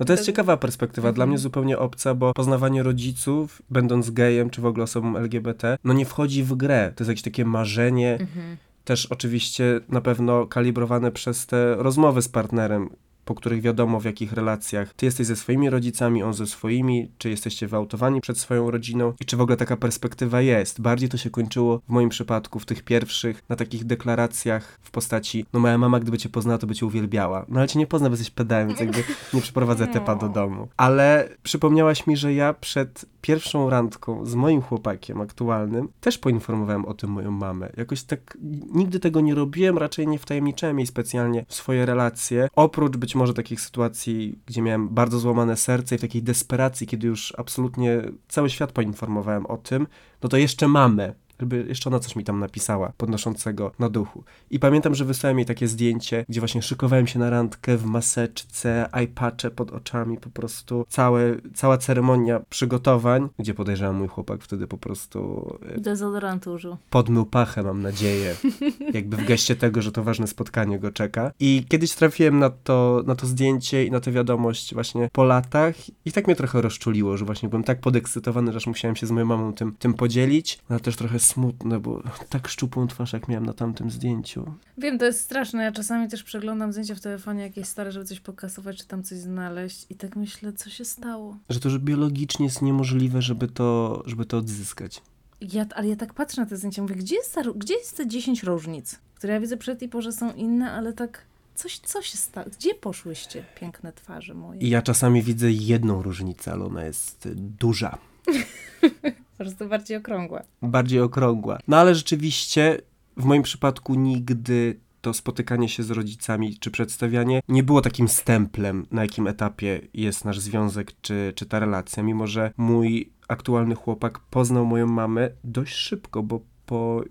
No to jest ciekawa perspektywa, dla mnie zupełnie obca, bo poznawanie rodziców, będąc gejem czy w ogóle osobą LGBT, no nie wchodzi w grę. To jest jakieś takie marzenie, Mhm. też oczywiście na pewno kalibrowane przez te rozmowy z partnerem. Po których wiadomo w jakich relacjach ty jesteś ze swoimi rodzicami, on ze swoimi, czy jesteście wyautowani przed swoją rodziną i czy w ogóle taka perspektywa jest. Bardziej to się kończyło w moim przypadku w tych pierwszych, na takich deklaracjach w postaci, no moja mama gdyby cię poznała, to by cię uwielbiała. No ale cię nie pozna, bo jesteś pedałem, więc jakby nie przyprowadzę tepa do domu. Ale przypomniałaś mi, że ja przed pierwszą randką z moim chłopakiem aktualnym też poinformowałem o tym moją mamę. Jakoś tak nigdy tego nie robiłem, raczej nie wtajemniczałem jej specjalnie w swoje relacje. Oprócz być może takich sytuacji, gdzie miałem bardzo złamane serce i w takiej desperacji, kiedy już absolutnie cały świat poinformowałem o tym, no to jeszcze mamę żeby jeszcze ona coś mi tam napisała, podnoszącego na duchu. I pamiętam, że wysłałem jej takie zdjęcie, gdzie właśnie szykowałem się na randkę w maseczce, iPacze pod oczami, po prostu całe, cała ceremonia przygotowań, gdzie podejrzewam mój chłopak wtedy po prostu e, Dezodorant użył. podmył pachę, mam nadzieję, [laughs] jakby w geście tego, że to ważne spotkanie go czeka. I kiedyś trafiłem na to, na to zdjęcie i na tę wiadomość właśnie po latach i tak mnie trochę rozczuliło, że właśnie byłem tak podekscytowany, że aż musiałem się z moją mamą tym, tym podzielić, ale też trochę smutne, bo tak szczupłą twarz, jak miałem na tamtym zdjęciu. Wiem, to jest straszne. Ja czasami też przeglądam zdjęcia w telefonie jakieś stare, żeby coś pokasować, czy tam coś znaleźć i tak myślę, co się stało. Że to, że biologicznie jest niemożliwe, żeby to, żeby to odzyskać. Ja, ale ja tak patrzę na te zdjęcia, mówię, gdzie jest, ta, gdzie jest te 10 różnic, które ja widzę przed tej porze są inne, ale tak coś, co się stało? Gdzie poszłyście, piękne twarze moje? I ja czasami widzę jedną różnicę, ale ona jest duża. [laughs] Po prostu bardziej okrągłe. bardziej okrągła. No ale rzeczywiście w moim przypadku nigdy to spotykanie się z rodzicami czy przedstawianie nie było takim stemplem, na jakim etapie jest nasz związek czy, czy ta relacja, mimo że mój aktualny chłopak poznał moją mamę dość szybko, bo po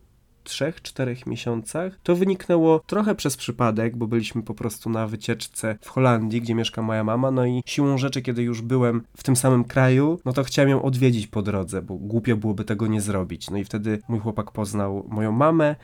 trzech, czterech miesiącach to wyniknęło trochę przez przypadek, bo byliśmy po prostu na wycieczce w Holandii, gdzie mieszka moja mama, no i siłą rzeczy, kiedy już byłem w tym samym kraju, no to chciałem ją odwiedzić po drodze, bo głupio byłoby tego nie zrobić. No i wtedy mój chłopak poznał moją mamę,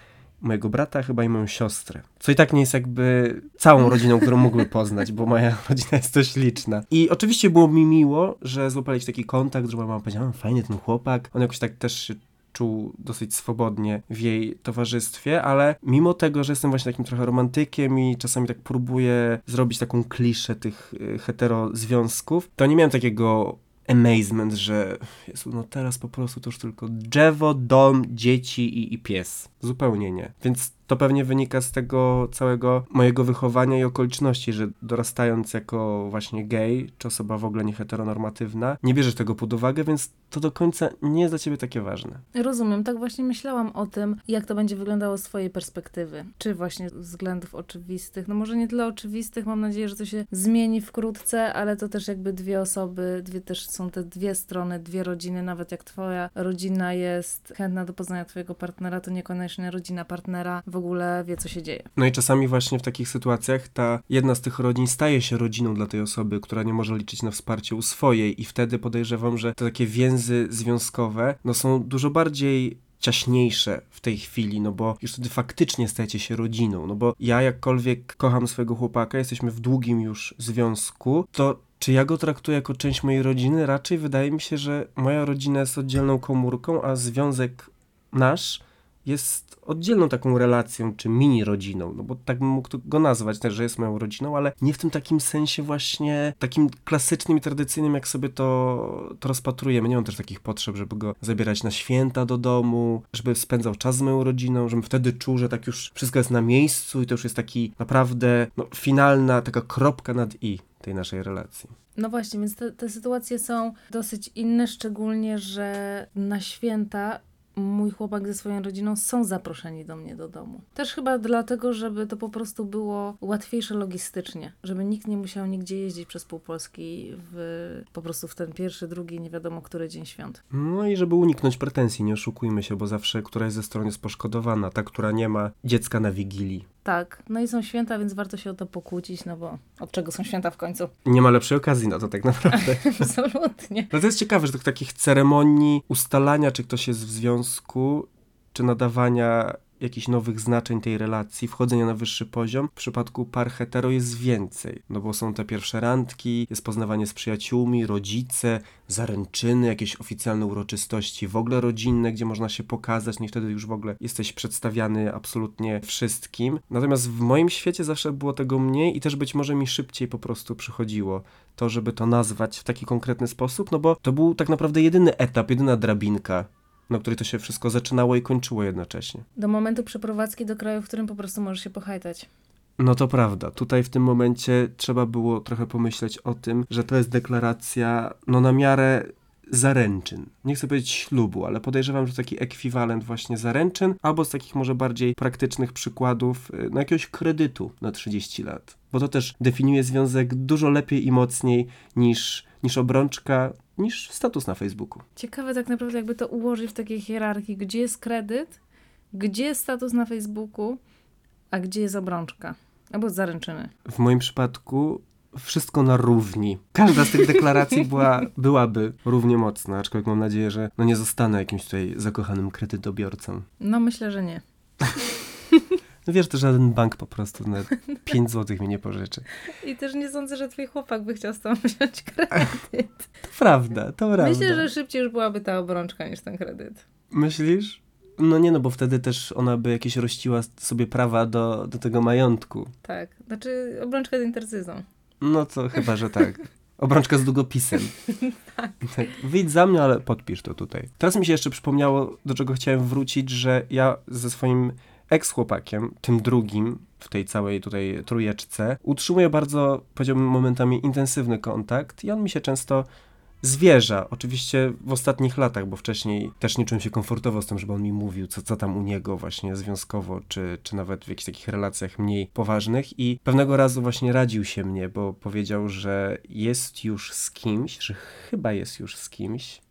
mojego brata chyba i moją siostrę. Co i tak nie jest jakby całą rodziną, którą mógłby poznać, bo moja [laughs] rodzina jest dość liczna. I oczywiście było mi miło, że złapaliśmy taki kontakt, że moja mama powiedziała, fajny ten chłopak. On jakoś tak też się czuł dosyć swobodnie w jej towarzystwie, ale mimo tego, że jestem właśnie takim trochę romantykiem i czasami tak próbuję zrobić taką kliszę tych y, heterozwiązków, to nie miałem takiego amazement, że Jezu, no teraz po prostu to już tylko drzewo, dom, dzieci i, i pies. Zupełnie nie. Więc to pewnie wynika z tego całego mojego wychowania i okoliczności, że dorastając jako właśnie gej, czy osoba w ogóle nie heteronormatywna, nie bierzesz tego pod uwagę, więc to do końca nie jest dla ciebie takie ważne. Rozumiem, tak właśnie myślałam o tym, jak to będzie wyglądało z twojej perspektywy. Czy właśnie względów oczywistych, no może nie tyle oczywistych, mam nadzieję, że to się zmieni wkrótce, ale to też jakby dwie osoby, dwie też są te dwie strony, dwie rodziny, nawet jak twoja rodzina jest chętna do poznania twojego partnera, to niekoniecznie rodzina partnera w ogóle wie, co się dzieje. No i czasami właśnie w takich sytuacjach ta jedna z tych rodzin staje się rodziną dla tej osoby, która nie może liczyć na wsparcie u swojej i wtedy podejrzewam, że te takie więzy związkowe no są dużo bardziej ciaśniejsze w tej chwili, no bo już wtedy faktycznie stajecie się rodziną, no bo ja jakkolwiek kocham swojego chłopaka, jesteśmy w długim już związku, to czy ja go traktuję jako część mojej rodziny? Raczej wydaje mi się, że moja rodzina jest oddzielną komórką, a związek nasz jest oddzielną taką relacją, czy mini rodziną, no bo tak bym mógł go nazwać też, że jest moją rodziną, ale nie w tym takim sensie właśnie takim klasycznym i tradycyjnym, jak sobie to, to rozpatrujemy. Nie mam też takich potrzeb, żeby go zabierać na święta do domu, żeby spędzał czas z moją rodziną, żebym wtedy czuł, że tak już wszystko jest na miejscu i to już jest taki naprawdę no, finalna taka kropka nad i tej naszej relacji. No właśnie, więc te, te sytuacje są dosyć inne, szczególnie, że na święta mój chłopak ze swoją rodziną są zaproszeni do mnie do domu. Też chyba dlatego, żeby to po prostu było łatwiejsze logistycznie, żeby nikt nie musiał nigdzie jeździć przez pół Polski w, po prostu w ten pierwszy, drugi, nie wiadomo który dzień świąt. No i żeby uniknąć pretensji, nie oszukujmy się, bo zawsze któraś ze stron jest poszkodowana, ta, która nie ma dziecka na wigilii. Tak, no i są święta, więc warto się o to pokłócić, no bo od czego są święta w końcu? Nie ma lepszej okazji na to tak naprawdę. [laughs] Absolutnie. No to jest ciekawe, że tych takich ceremonii ustalania, czy ktoś jest w związku, czy nadawania jakichś nowych znaczeń tej relacji, wchodzenia na wyższy poziom. W przypadku par hetero jest więcej, no bo są te pierwsze randki, jest poznawanie z przyjaciółmi, rodzice, zaręczyny, jakieś oficjalne uroczystości, w ogóle rodzinne, gdzie można się pokazać, no i wtedy już w ogóle jesteś przedstawiany absolutnie wszystkim. Natomiast w moim świecie zawsze było tego mniej i też być może mi szybciej po prostu przychodziło to, żeby to nazwać w taki konkretny sposób, no bo to był tak naprawdę jedyny etap, jedyna drabinka, na której to się wszystko zaczynało i kończyło jednocześnie. Do momentu przeprowadzki do kraju, w którym po prostu możesz się pochajtać. No to prawda. Tutaj w tym momencie trzeba było trochę pomyśleć o tym, że to jest deklaracja no na miarę zaręczyn. Nie chcę powiedzieć ślubu, ale podejrzewam, że taki ekwiwalent właśnie zaręczyn, albo z takich może bardziej praktycznych przykładów y, na jakiegoś kredytu na 30 lat. Bo to też definiuje związek dużo lepiej i mocniej niż, niż obrączka, niż status na Facebooku. Ciekawe tak naprawdę, jakby to ułożyć w takiej hierarchii, gdzie jest kredyt, gdzie jest status na Facebooku, a gdzie jest obrączka. Albo zaręczyny. W moim przypadku wszystko na równi. Każda z tych deklaracji [laughs] była, byłaby równie mocna, aczkolwiek mam nadzieję, że no nie zostanę jakimś tutaj zakochanym kredytobiorcą. No myślę, że nie. [laughs] No wiesz, to żaden bank po prostu na 5 zł mi nie pożyczy. I też nie sądzę, że twój chłopak by chciał z wziąć kredyt. To prawda, to prawda. Myślę, że szybciej już byłaby ta obrączka niż ten kredyt. Myślisz? No nie, no bo wtedy też ona by jakieś rościła sobie prawa do, do tego majątku. Tak. Znaczy obrączka z intercyzą. No to chyba, że tak. Obrączka z długopisem. [laughs] tak. tak. Wyjdź za mnie, ale podpisz to tutaj. Teraz mi się jeszcze przypomniało, do czego chciałem wrócić, że ja ze swoim ex-chłopakiem, tym drugim w tej całej tutaj trójeczce, utrzymuję bardzo, powiedziałbym, momentami intensywny kontakt i on mi się często zwierza. Oczywiście w ostatnich latach, bo wcześniej też nie czułem się komfortowo z tym, żeby on mi mówił, co, co tam u niego właśnie związkowo, czy, czy nawet w jakichś takich relacjach mniej poważnych. I pewnego razu właśnie radził się mnie, bo powiedział, że jest już z kimś, że chyba jest już z kimś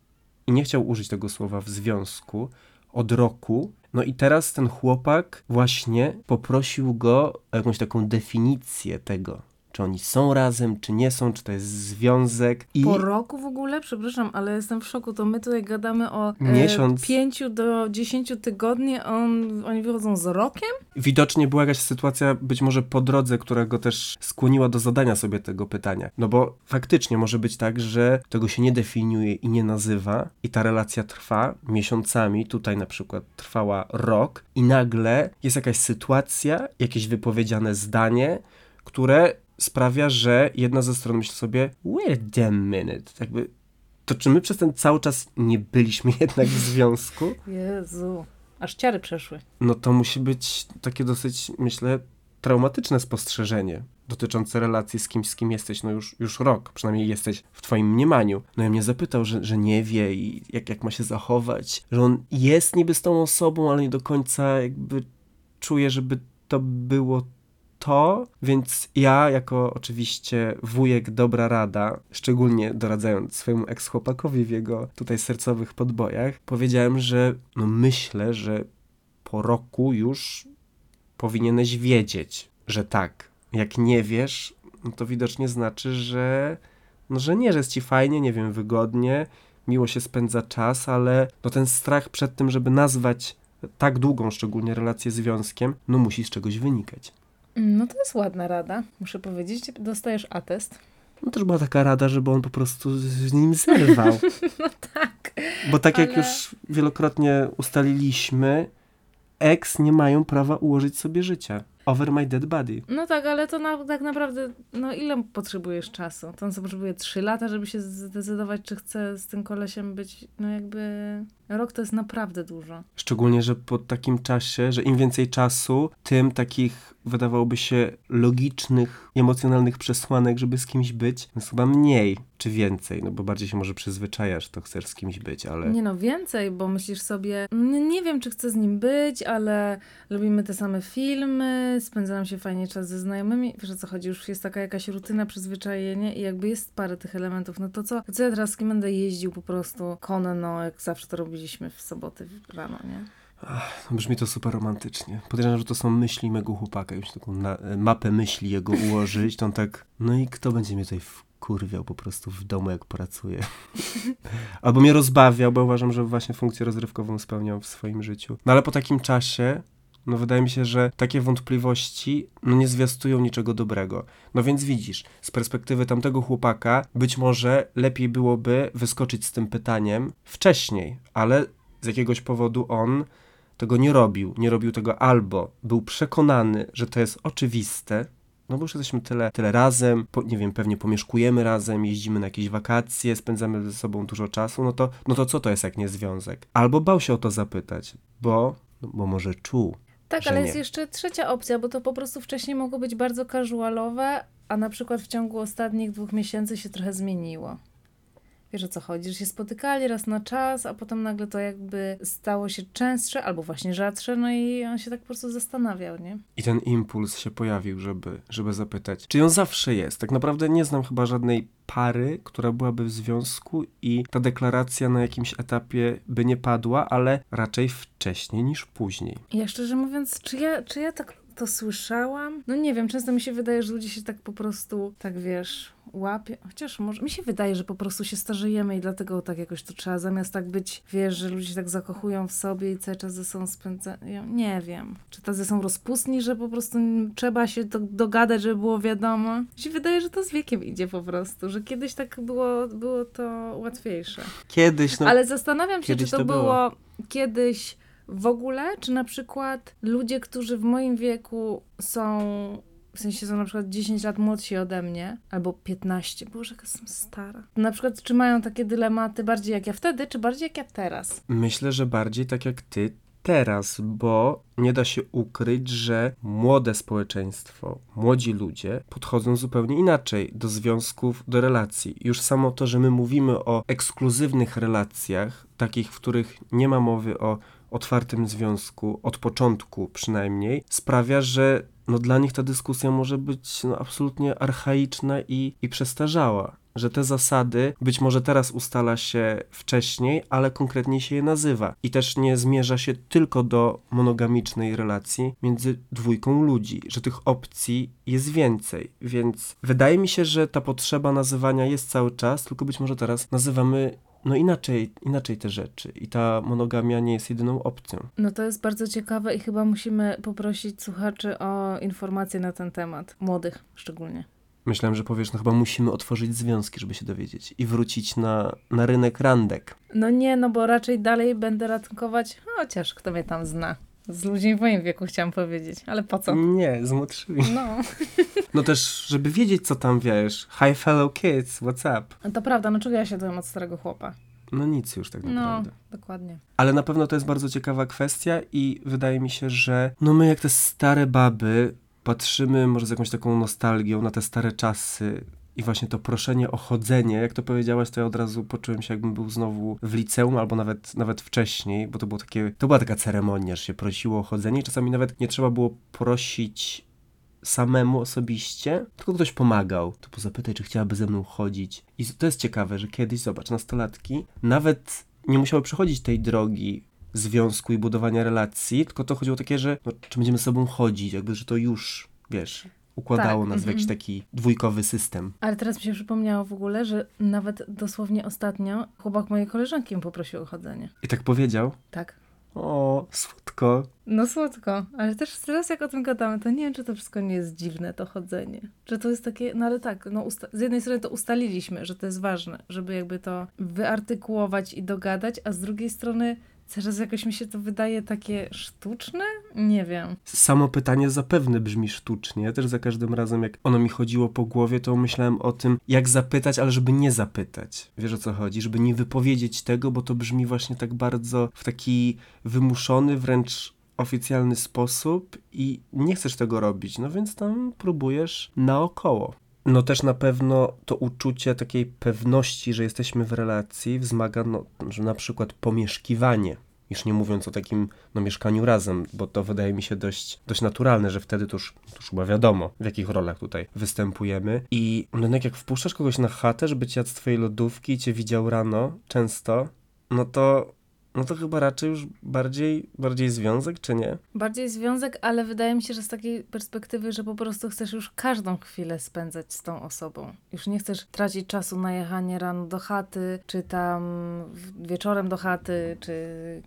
i nie chciał użyć tego słowa w związku od roku. No i teraz ten chłopak właśnie poprosił go o jakąś taką definicję tego, czy oni są razem, czy nie są, czy to jest związek. I Po roku w ogóle? Przepraszam, ale jestem w szoku. To my tutaj gadamy o Miesiąc. e, 5 do 10 tygodni, a on, oni wychodzą z rokiem? widocznie była jakaś sytuacja, być może po drodze, która go też skłoniła do zadania sobie tego pytania. No bo faktycznie może być tak, że tego się nie definiuje i nie nazywa, i ta relacja trwa miesiącami, tutaj na przykład trwała rok, i nagle jest jakaś sytuacja, jakieś wypowiedziane zdanie, które sprawia, że jedna ze stron myśli sobie, wait a minute, jakby. To czy my przez ten cały czas nie byliśmy [laughs] jednak w związku? Jezu. Aż ciary przeszły. no to musi być takie dosyć, myślę, traumatyczne spostrzeżenie dotyczące relacji z kimś, z kim jesteś, no już, już rok, przynajmniej jesteś w twoim mniemaniu. No i mnie zapytał, że, że nie wie i jak, jak ma się zachować, że on jest niby z tą osobą, ale nie do końca jakby czuje, żeby to było to, więc ja jako oczywiście wujek dobra rada, szczególnie doradzając swojemu ex-chłopakowi w jego tutaj sercowych podbojach, powiedziałem, że no myślę, że po roku już powinieneś wiedzieć, że tak. Jak nie wiesz, no to widocznie znaczy, że no, że nie, że jest ci fajnie, nie wiem, wygodnie, miło się spędza czas, ale no ten strach przed tym, żeby nazwać tak długą szczególnie relację związkiem, no musi z czegoś wynikać. No to jest ładna rada, muszę powiedzieć. Dostajesz atest. No też była taka rada, żeby on po prostu z nim zerwał. [laughs] No tak. Bo tak jak Ale- już wielokrotnie ustaliliśmy, ex nie mają prawa ułożyć sobie życia. Over my dead body. No tak, ale to na, tak naprawdę, no ile potrzebujesz czasu? To on potrzebuje 3 lata, żeby się zdecydować, czy chce z tym kolesiem być, no jakby... Rok to jest naprawdę dużo. Szczególnie, że po takim czasie, że im więcej czasu, tym takich wydawałoby się logicznych, emocjonalnych przesłanek, żeby z kimś być, jest chyba mniej czy więcej, no bo bardziej się może przyzwyczajasz, to chcesz z kimś być, ale Nie no, więcej, bo myślisz sobie, nie, nie wiem, czy chcę z nim być, ale lubimy te same filmy, spędza nam się fajnie czas ze znajomymi. Wiesz o co chodzi, już jest taka jakaś rutyna, przyzwyczajenie i jakby jest parę tych elementów. No to co, co ja teraz z kim będę jeździł po prostu konno, jak zawsze to robiliśmy w soboty rano, nie? Brzmi to super romantycznie. Podejrzewam, że to są myśli mego chłopaka, już taką na, mapę myśli jego ułożyć, to on tak, no i kto będzie mnie tutaj wkurwiał po prostu w domu, jak pracuję. [laughs] Albo mnie rozbawiał, bo uważam, że właśnie funkcję rozrywkową spełniał w swoim życiu. No ale po takim czasie, No wydaje mi się, że takie wątpliwości no nie zwiastują niczego dobrego. No więc widzisz, z perspektywy tamtego chłopaka być może lepiej byłoby wyskoczyć z tym pytaniem wcześniej, ale z jakiegoś powodu on tego nie robił. Nie robił tego albo był przekonany, że to jest oczywiste, no bo już jesteśmy tyle, tyle razem, po, nie wiem, pewnie pomieszkujemy razem, jeździmy na jakieś wakacje, spędzamy ze sobą dużo czasu, no to, no to co to jest jak nie związek? Albo bał się o to zapytać, bo, no, bo może czuł. Tak, ale nie. jest jeszcze trzecia opcja, bo to po prostu wcześniej mogło być bardzo casualowe, a na przykład w ciągu ostatnich dwóch miesięcy się trochę zmieniło. Wiesz o co chodzi, że się spotykali raz na czas, a potem nagle to jakby stało się częstsze albo właśnie rzadsze, no i on się tak po prostu zastanawiał, nie? I ten impuls się pojawił, żeby, żeby zapytać. Czy on zawsze jest? Tak naprawdę nie znam chyba żadnej pary, która byłaby w związku i ta deklaracja na jakimś etapie by nie padła, ale raczej wcześniej niż później. Ja szczerze mówiąc, czy ja, czy ja tak to słyszałam? No nie wiem, często mi się wydaje, że ludzie się tak po prostu, tak wiesz, łapie. Chociaż może, mi się wydaje, że po prostu się starzejemy i dlatego tak jakoś to trzeba, zamiast tak być, wiesz, że ludzie się tak zakochują w sobie i cały czas ze sobą spędzają. Nie wiem. Czy tacy są rozpustni, że po prostu trzeba się do, dogadać, żeby było wiadomo? Mi się wydaje, że to z wiekiem idzie po prostu, że kiedyś tak było, było to łatwiejsze. Kiedyś, no Ale zastanawiam się, czy to, to było. kiedyś w ogóle, czy na przykład ludzie, którzy w moim wieku są, w sensie są na przykład 10 lat młodsi ode mnie, albo 15, boże, jak jestem stara. Na przykład, czy mają takie dylematy bardziej jak ja wtedy, czy bardziej jak ja teraz? Myślę, że bardziej tak jak ty teraz, bo nie da się ukryć, że młode społeczeństwo, młodzi ludzie podchodzą zupełnie inaczej do związków, do relacji. Już samo to, że my mówimy o ekskluzywnych relacjach, takich, w których nie ma mowy o otwartym związku, od początku przynajmniej, sprawia, że no dla nich ta dyskusja może być no, absolutnie archaiczna i, i przestarzała. Że te zasady być może teraz ustala się wcześniej, ale konkretnie się je nazywa. I też nie zmierza się tylko do monogamicznej relacji między dwójką ludzi, że tych opcji jest więcej. Więc wydaje mi się, że ta potrzeba nazywania jest cały czas, tylko być może teraz nazywamy no inaczej, inaczej te rzeczy. I ta monogamia nie jest jedyną opcją. No to jest bardzo ciekawe i chyba musimy poprosić słuchaczy o informacje na ten temat. Młodych szczególnie. Myślałem, że powiesz, no chyba musimy otworzyć związki, żeby się dowiedzieć i wrócić na, na rynek randek. No nie, no bo raczej dalej będę ratunkować, chociaż kto mnie tam zna. Z ludźmi w moim wieku chciałam powiedzieć, ale po co? Nie, z młodszymi. No, [laughs] No też, żeby wiedzieć, co tam wiesz. Hi fellow kids, what's up? to prawda, no czego ja się od starego chłopa? No nic już tak No, naprawdę. dokładnie. Ale na pewno to jest bardzo ciekawa kwestia i wydaje mi się, że no my jak te stare baby patrzymy może z jakąś taką nostalgią na te stare czasy i właśnie to proszenie o chodzenie, jak to powiedziałaś, to ja od razu poczułem się jakbym był znowu w liceum albo nawet, nawet wcześniej, bo to było takie, to była taka ceremonia, że się prosiło o chodzenie i czasami nawet nie trzeba było prosić samemu osobiście, tylko ktoś pomagał. Typu zapytaj, czy chciałaby ze mną chodzić. I to jest ciekawe, że kiedyś, zobacz, nastolatki nawet nie musiały przechodzić tej drogi związku i budowania relacji, tylko to chodziło takie, że no, czy będziemy z sobą chodzić, jakby, że to już, wiesz, układało Tak, nas w jakiś taki dwójkowy system. Ale teraz mi się przypomniało w ogóle, że nawet dosłownie ostatnio chłopak mojej koleżanki poprosił o chodzenie. I tak powiedział, Tak. o, słodko. No słodko, ale też teraz jak o tym gadamy, to nie wiem, czy to wszystko nie jest dziwne, to chodzenie. Że to jest takie, no ale tak, no z jednej strony to ustaliliśmy, że to jest ważne, żeby jakby to wyartykułować i dogadać, a z drugiej strony teraz jakoś mi się to wydaje takie sztuczne? Nie wiem. Samo pytanie zapewne brzmi sztucznie. Też za każdym razem, jak ono mi chodziło po głowie, to myślałem o tym, jak zapytać, ale żeby nie zapytać. Wiesz o co chodzi? Żeby nie wypowiedzieć tego, bo to brzmi właśnie tak bardzo w taki wymuszony, wręcz oficjalny sposób i nie chcesz tego robić, no więc tam próbujesz naokoło. No też na pewno to uczucie takiej pewności, że jesteśmy w relacji wzmaga, no, że na przykład pomieszkiwanie. Już nie mówiąc o takim no, mieszkaniu razem, bo to wydaje mi się dość, dość naturalne, że wtedy to już, to już chyba wiadomo, w jakich rolach tutaj występujemy. I no, jednak jak wpuszczasz kogoś na chatę, żeby cię z twojej lodówki i cię widział rano często, no to No to chyba raczej już bardziej, bardziej związek, czy nie? Bardziej związek, ale wydaje mi się, że z takiej perspektywy, że po prostu chcesz już każdą chwilę spędzać z tą osobą. Już nie chcesz tracić czasu na jechanie rano do chaty, czy tam wieczorem do chaty, czy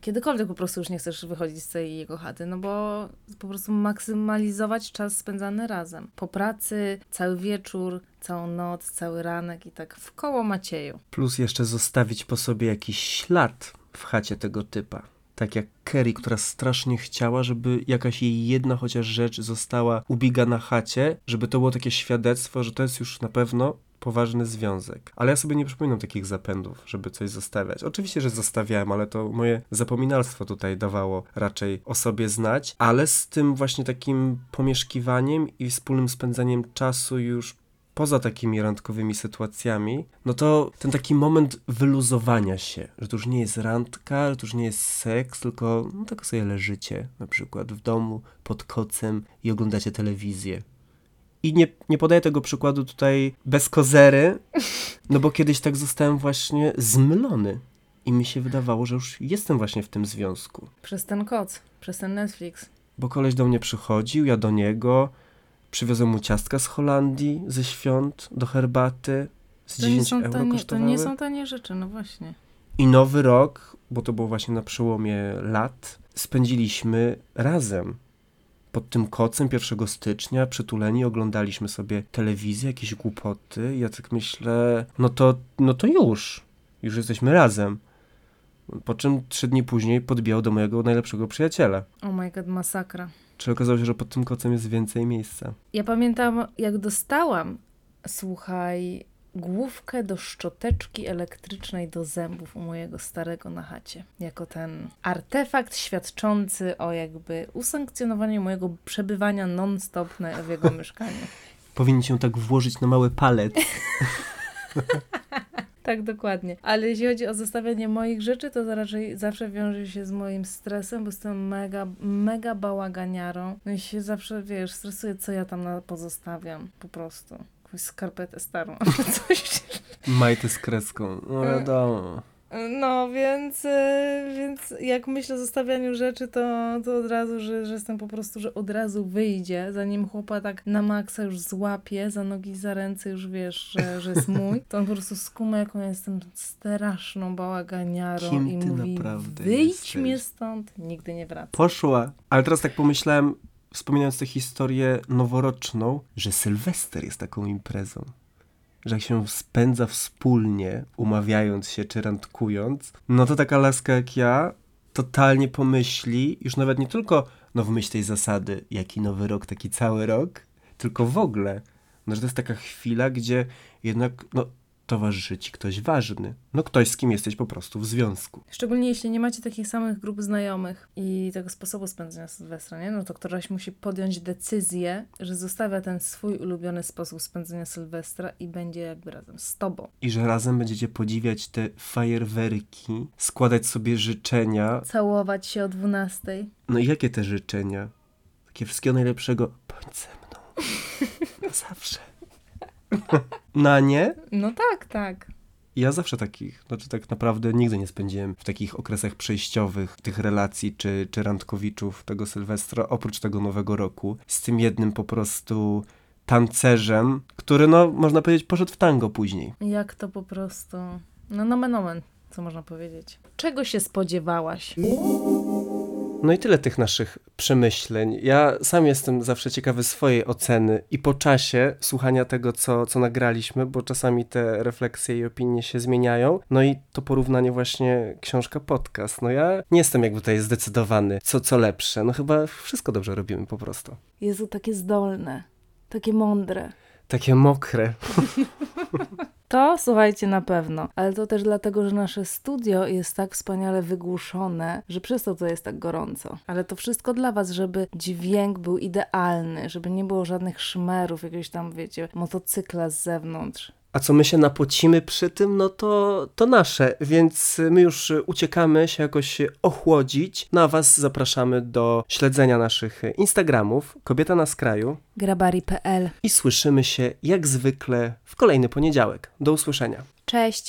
kiedykolwiek po prostu już nie chcesz wychodzić z tej jego chaty, no bo po prostu maksymalizować czas spędzany razem. Po pracy, cały wieczór, całą noc, cały ranek i tak w koło Macieju. Plus jeszcze zostawić po sobie jakiś ślad w chacie tego typa. Tak jak Kerry, która strasznie chciała, żeby jakaś jej jedna chociaż rzecz została ubiga na chacie, żeby to było takie świadectwo, że to jest już na pewno poważny związek. Ale ja sobie nie przypominam takich zapędów, żeby coś zostawiać. Oczywiście, że zostawiałem, ale to moje zapominalstwo tutaj dawało raczej o sobie znać, ale z tym właśnie takim pomieszkiwaniem i wspólnym spędzaniem czasu już poza takimi randkowymi sytuacjami, no to ten taki moment wyluzowania się, że to już nie jest randka, że to już nie jest seks, tylko no, tak sobie leżycie na przykład w domu pod kocem i oglądacie telewizję. I nie, nie podaję tego przykładu tutaj bez kozery, no bo kiedyś tak zostałem właśnie zmylony. I mi się wydawało, że już jestem właśnie w tym związku. Przez ten koc, przez ten Netflix. Bo koleś do mnie przychodził, ja do niego, przywiozłem mu ciastka z Holandii, ze świąt, do herbaty, z To nie, 10 są euro tanie, to kosztowały. nie są tanie rzeczy, no właśnie. I nowy rok, bo to było właśnie na przełomie lat, spędziliśmy razem. Pod tym kocem 1 stycznia, przytuleni, oglądaliśmy sobie telewizję, jakieś głupoty. Ja tak myślę, no to, no to już, już jesteśmy razem. Po czym trzy dni później podbijał do mojego najlepszego przyjaciela. Oh my god, masakra. Czy okazało się, że pod tym kocem jest więcej miejsca? Ja pamiętam, jak dostałam, słuchaj, główkę do szczoteczki elektrycznej do zębów u mojego starego na chacie. Jako ten artefakt świadczący o jakby usankcjonowaniu mojego przebywania non-stop na, w jego [laughs] mieszkaniu. Powinien się tak włożyć na mały palec. [laughs] Tak, dokładnie. Ale jeśli chodzi o zostawianie moich rzeczy, to raczej zawsze wiąże się z moim stresem, bo jestem mega, mega bałaganiarą. No i się zawsze, wiesz, stresuję, co ja tam pozostawiam, po prostu. Jakąś skarpetę starą [laughs] albo coś. Majty z kreską. No wiadomo. No, więc, e, więc jak myślę o zostawianiu rzeczy, to, to od razu, że, że jestem po prostu, że od razu wyjdzie, zanim chłopa tak na maksa już złapie, za nogi, za ręce już wiesz, że, że jest mój, [laughs] to on po prostu skuma, jaką ja jestem straszną bałaganiarą Kim i ty mówi, naprawdę wyjdź jesteś?" mnie stąd, nigdy nie wraca. Poszła. Ale teraz tak pomyślałem, wspominając tę historię noworoczną, że Sylwester jest taką imprezą. Że jak się spędza wspólnie, umawiając się czy randkując, no to taka laska jak ja totalnie pomyśli, już nawet nie tylko no w myśl tej zasady, jaki nowy rok, taki cały rok, tylko w ogóle, no że to jest taka chwila, gdzie jednak no, towarzyszy ci ktoś ważny. No ktoś, z kim jesteś po prostu w związku. Szczególnie jeśli nie macie takich samych grup znajomych i tego sposobu spędzenia Sylwestra, nie? No to któraś musi podjąć decyzję, że zostawia ten swój ulubiony sposób spędzenia Sylwestra i będzie jakby razem z tobą. i że razem będziecie podziwiać te fajerwerki, składać sobie życzenia. Całować się o 12. No i jakie te życzenia? Takie wszystkiego najlepszego. Bądź ze mną. [laughs] Na zawsze. [laughs] Na nie? No tak, tak. Ja zawsze takich, znaczy tak naprawdę nigdy nie spędziłem w takich okresach przejściowych tych relacji czy, czy randkowiczów tego Sylwestra, oprócz tego Nowego Roku, z tym jednym po prostu tancerzem, który no, można powiedzieć, poszedł w tango później. Jak to po prostu. No, nomen omen, co można powiedzieć. Czego się spodziewałaś? No i tyle tych naszych przemyśleń. Ja sam jestem zawsze ciekawy swojej oceny i po czasie słuchania tego, co, co nagraliśmy, bo czasami te refleksje i opinie się zmieniają. No i to porównanie właśnie książka-podcast. No ja nie jestem jakby tutaj zdecydowany, co, co lepsze. No chyba wszystko dobrze robimy po prostu. Jezu, takie zdolne, takie mądre. Takie mokre. [laughs] To słuchajcie na pewno, ale to też dlatego, że nasze studio jest tak wspaniale wygłuszone, że przez to to jest tak gorąco. Ale to wszystko dla Was, żeby dźwięk był idealny, żeby nie było żadnych szmerów, jakiegoś tam, wiecie, motocykla z zewnątrz. A co my się napocimy przy tym, no to, to nasze, więc my już uciekamy się jakoś ochłodzić. No a Was zapraszamy do śledzenia naszych Instagramów, Kobieta na skraju Grabari.pl i słyszymy się jak zwykle w kolejny poniedziałek. Do usłyszenia. Cześć!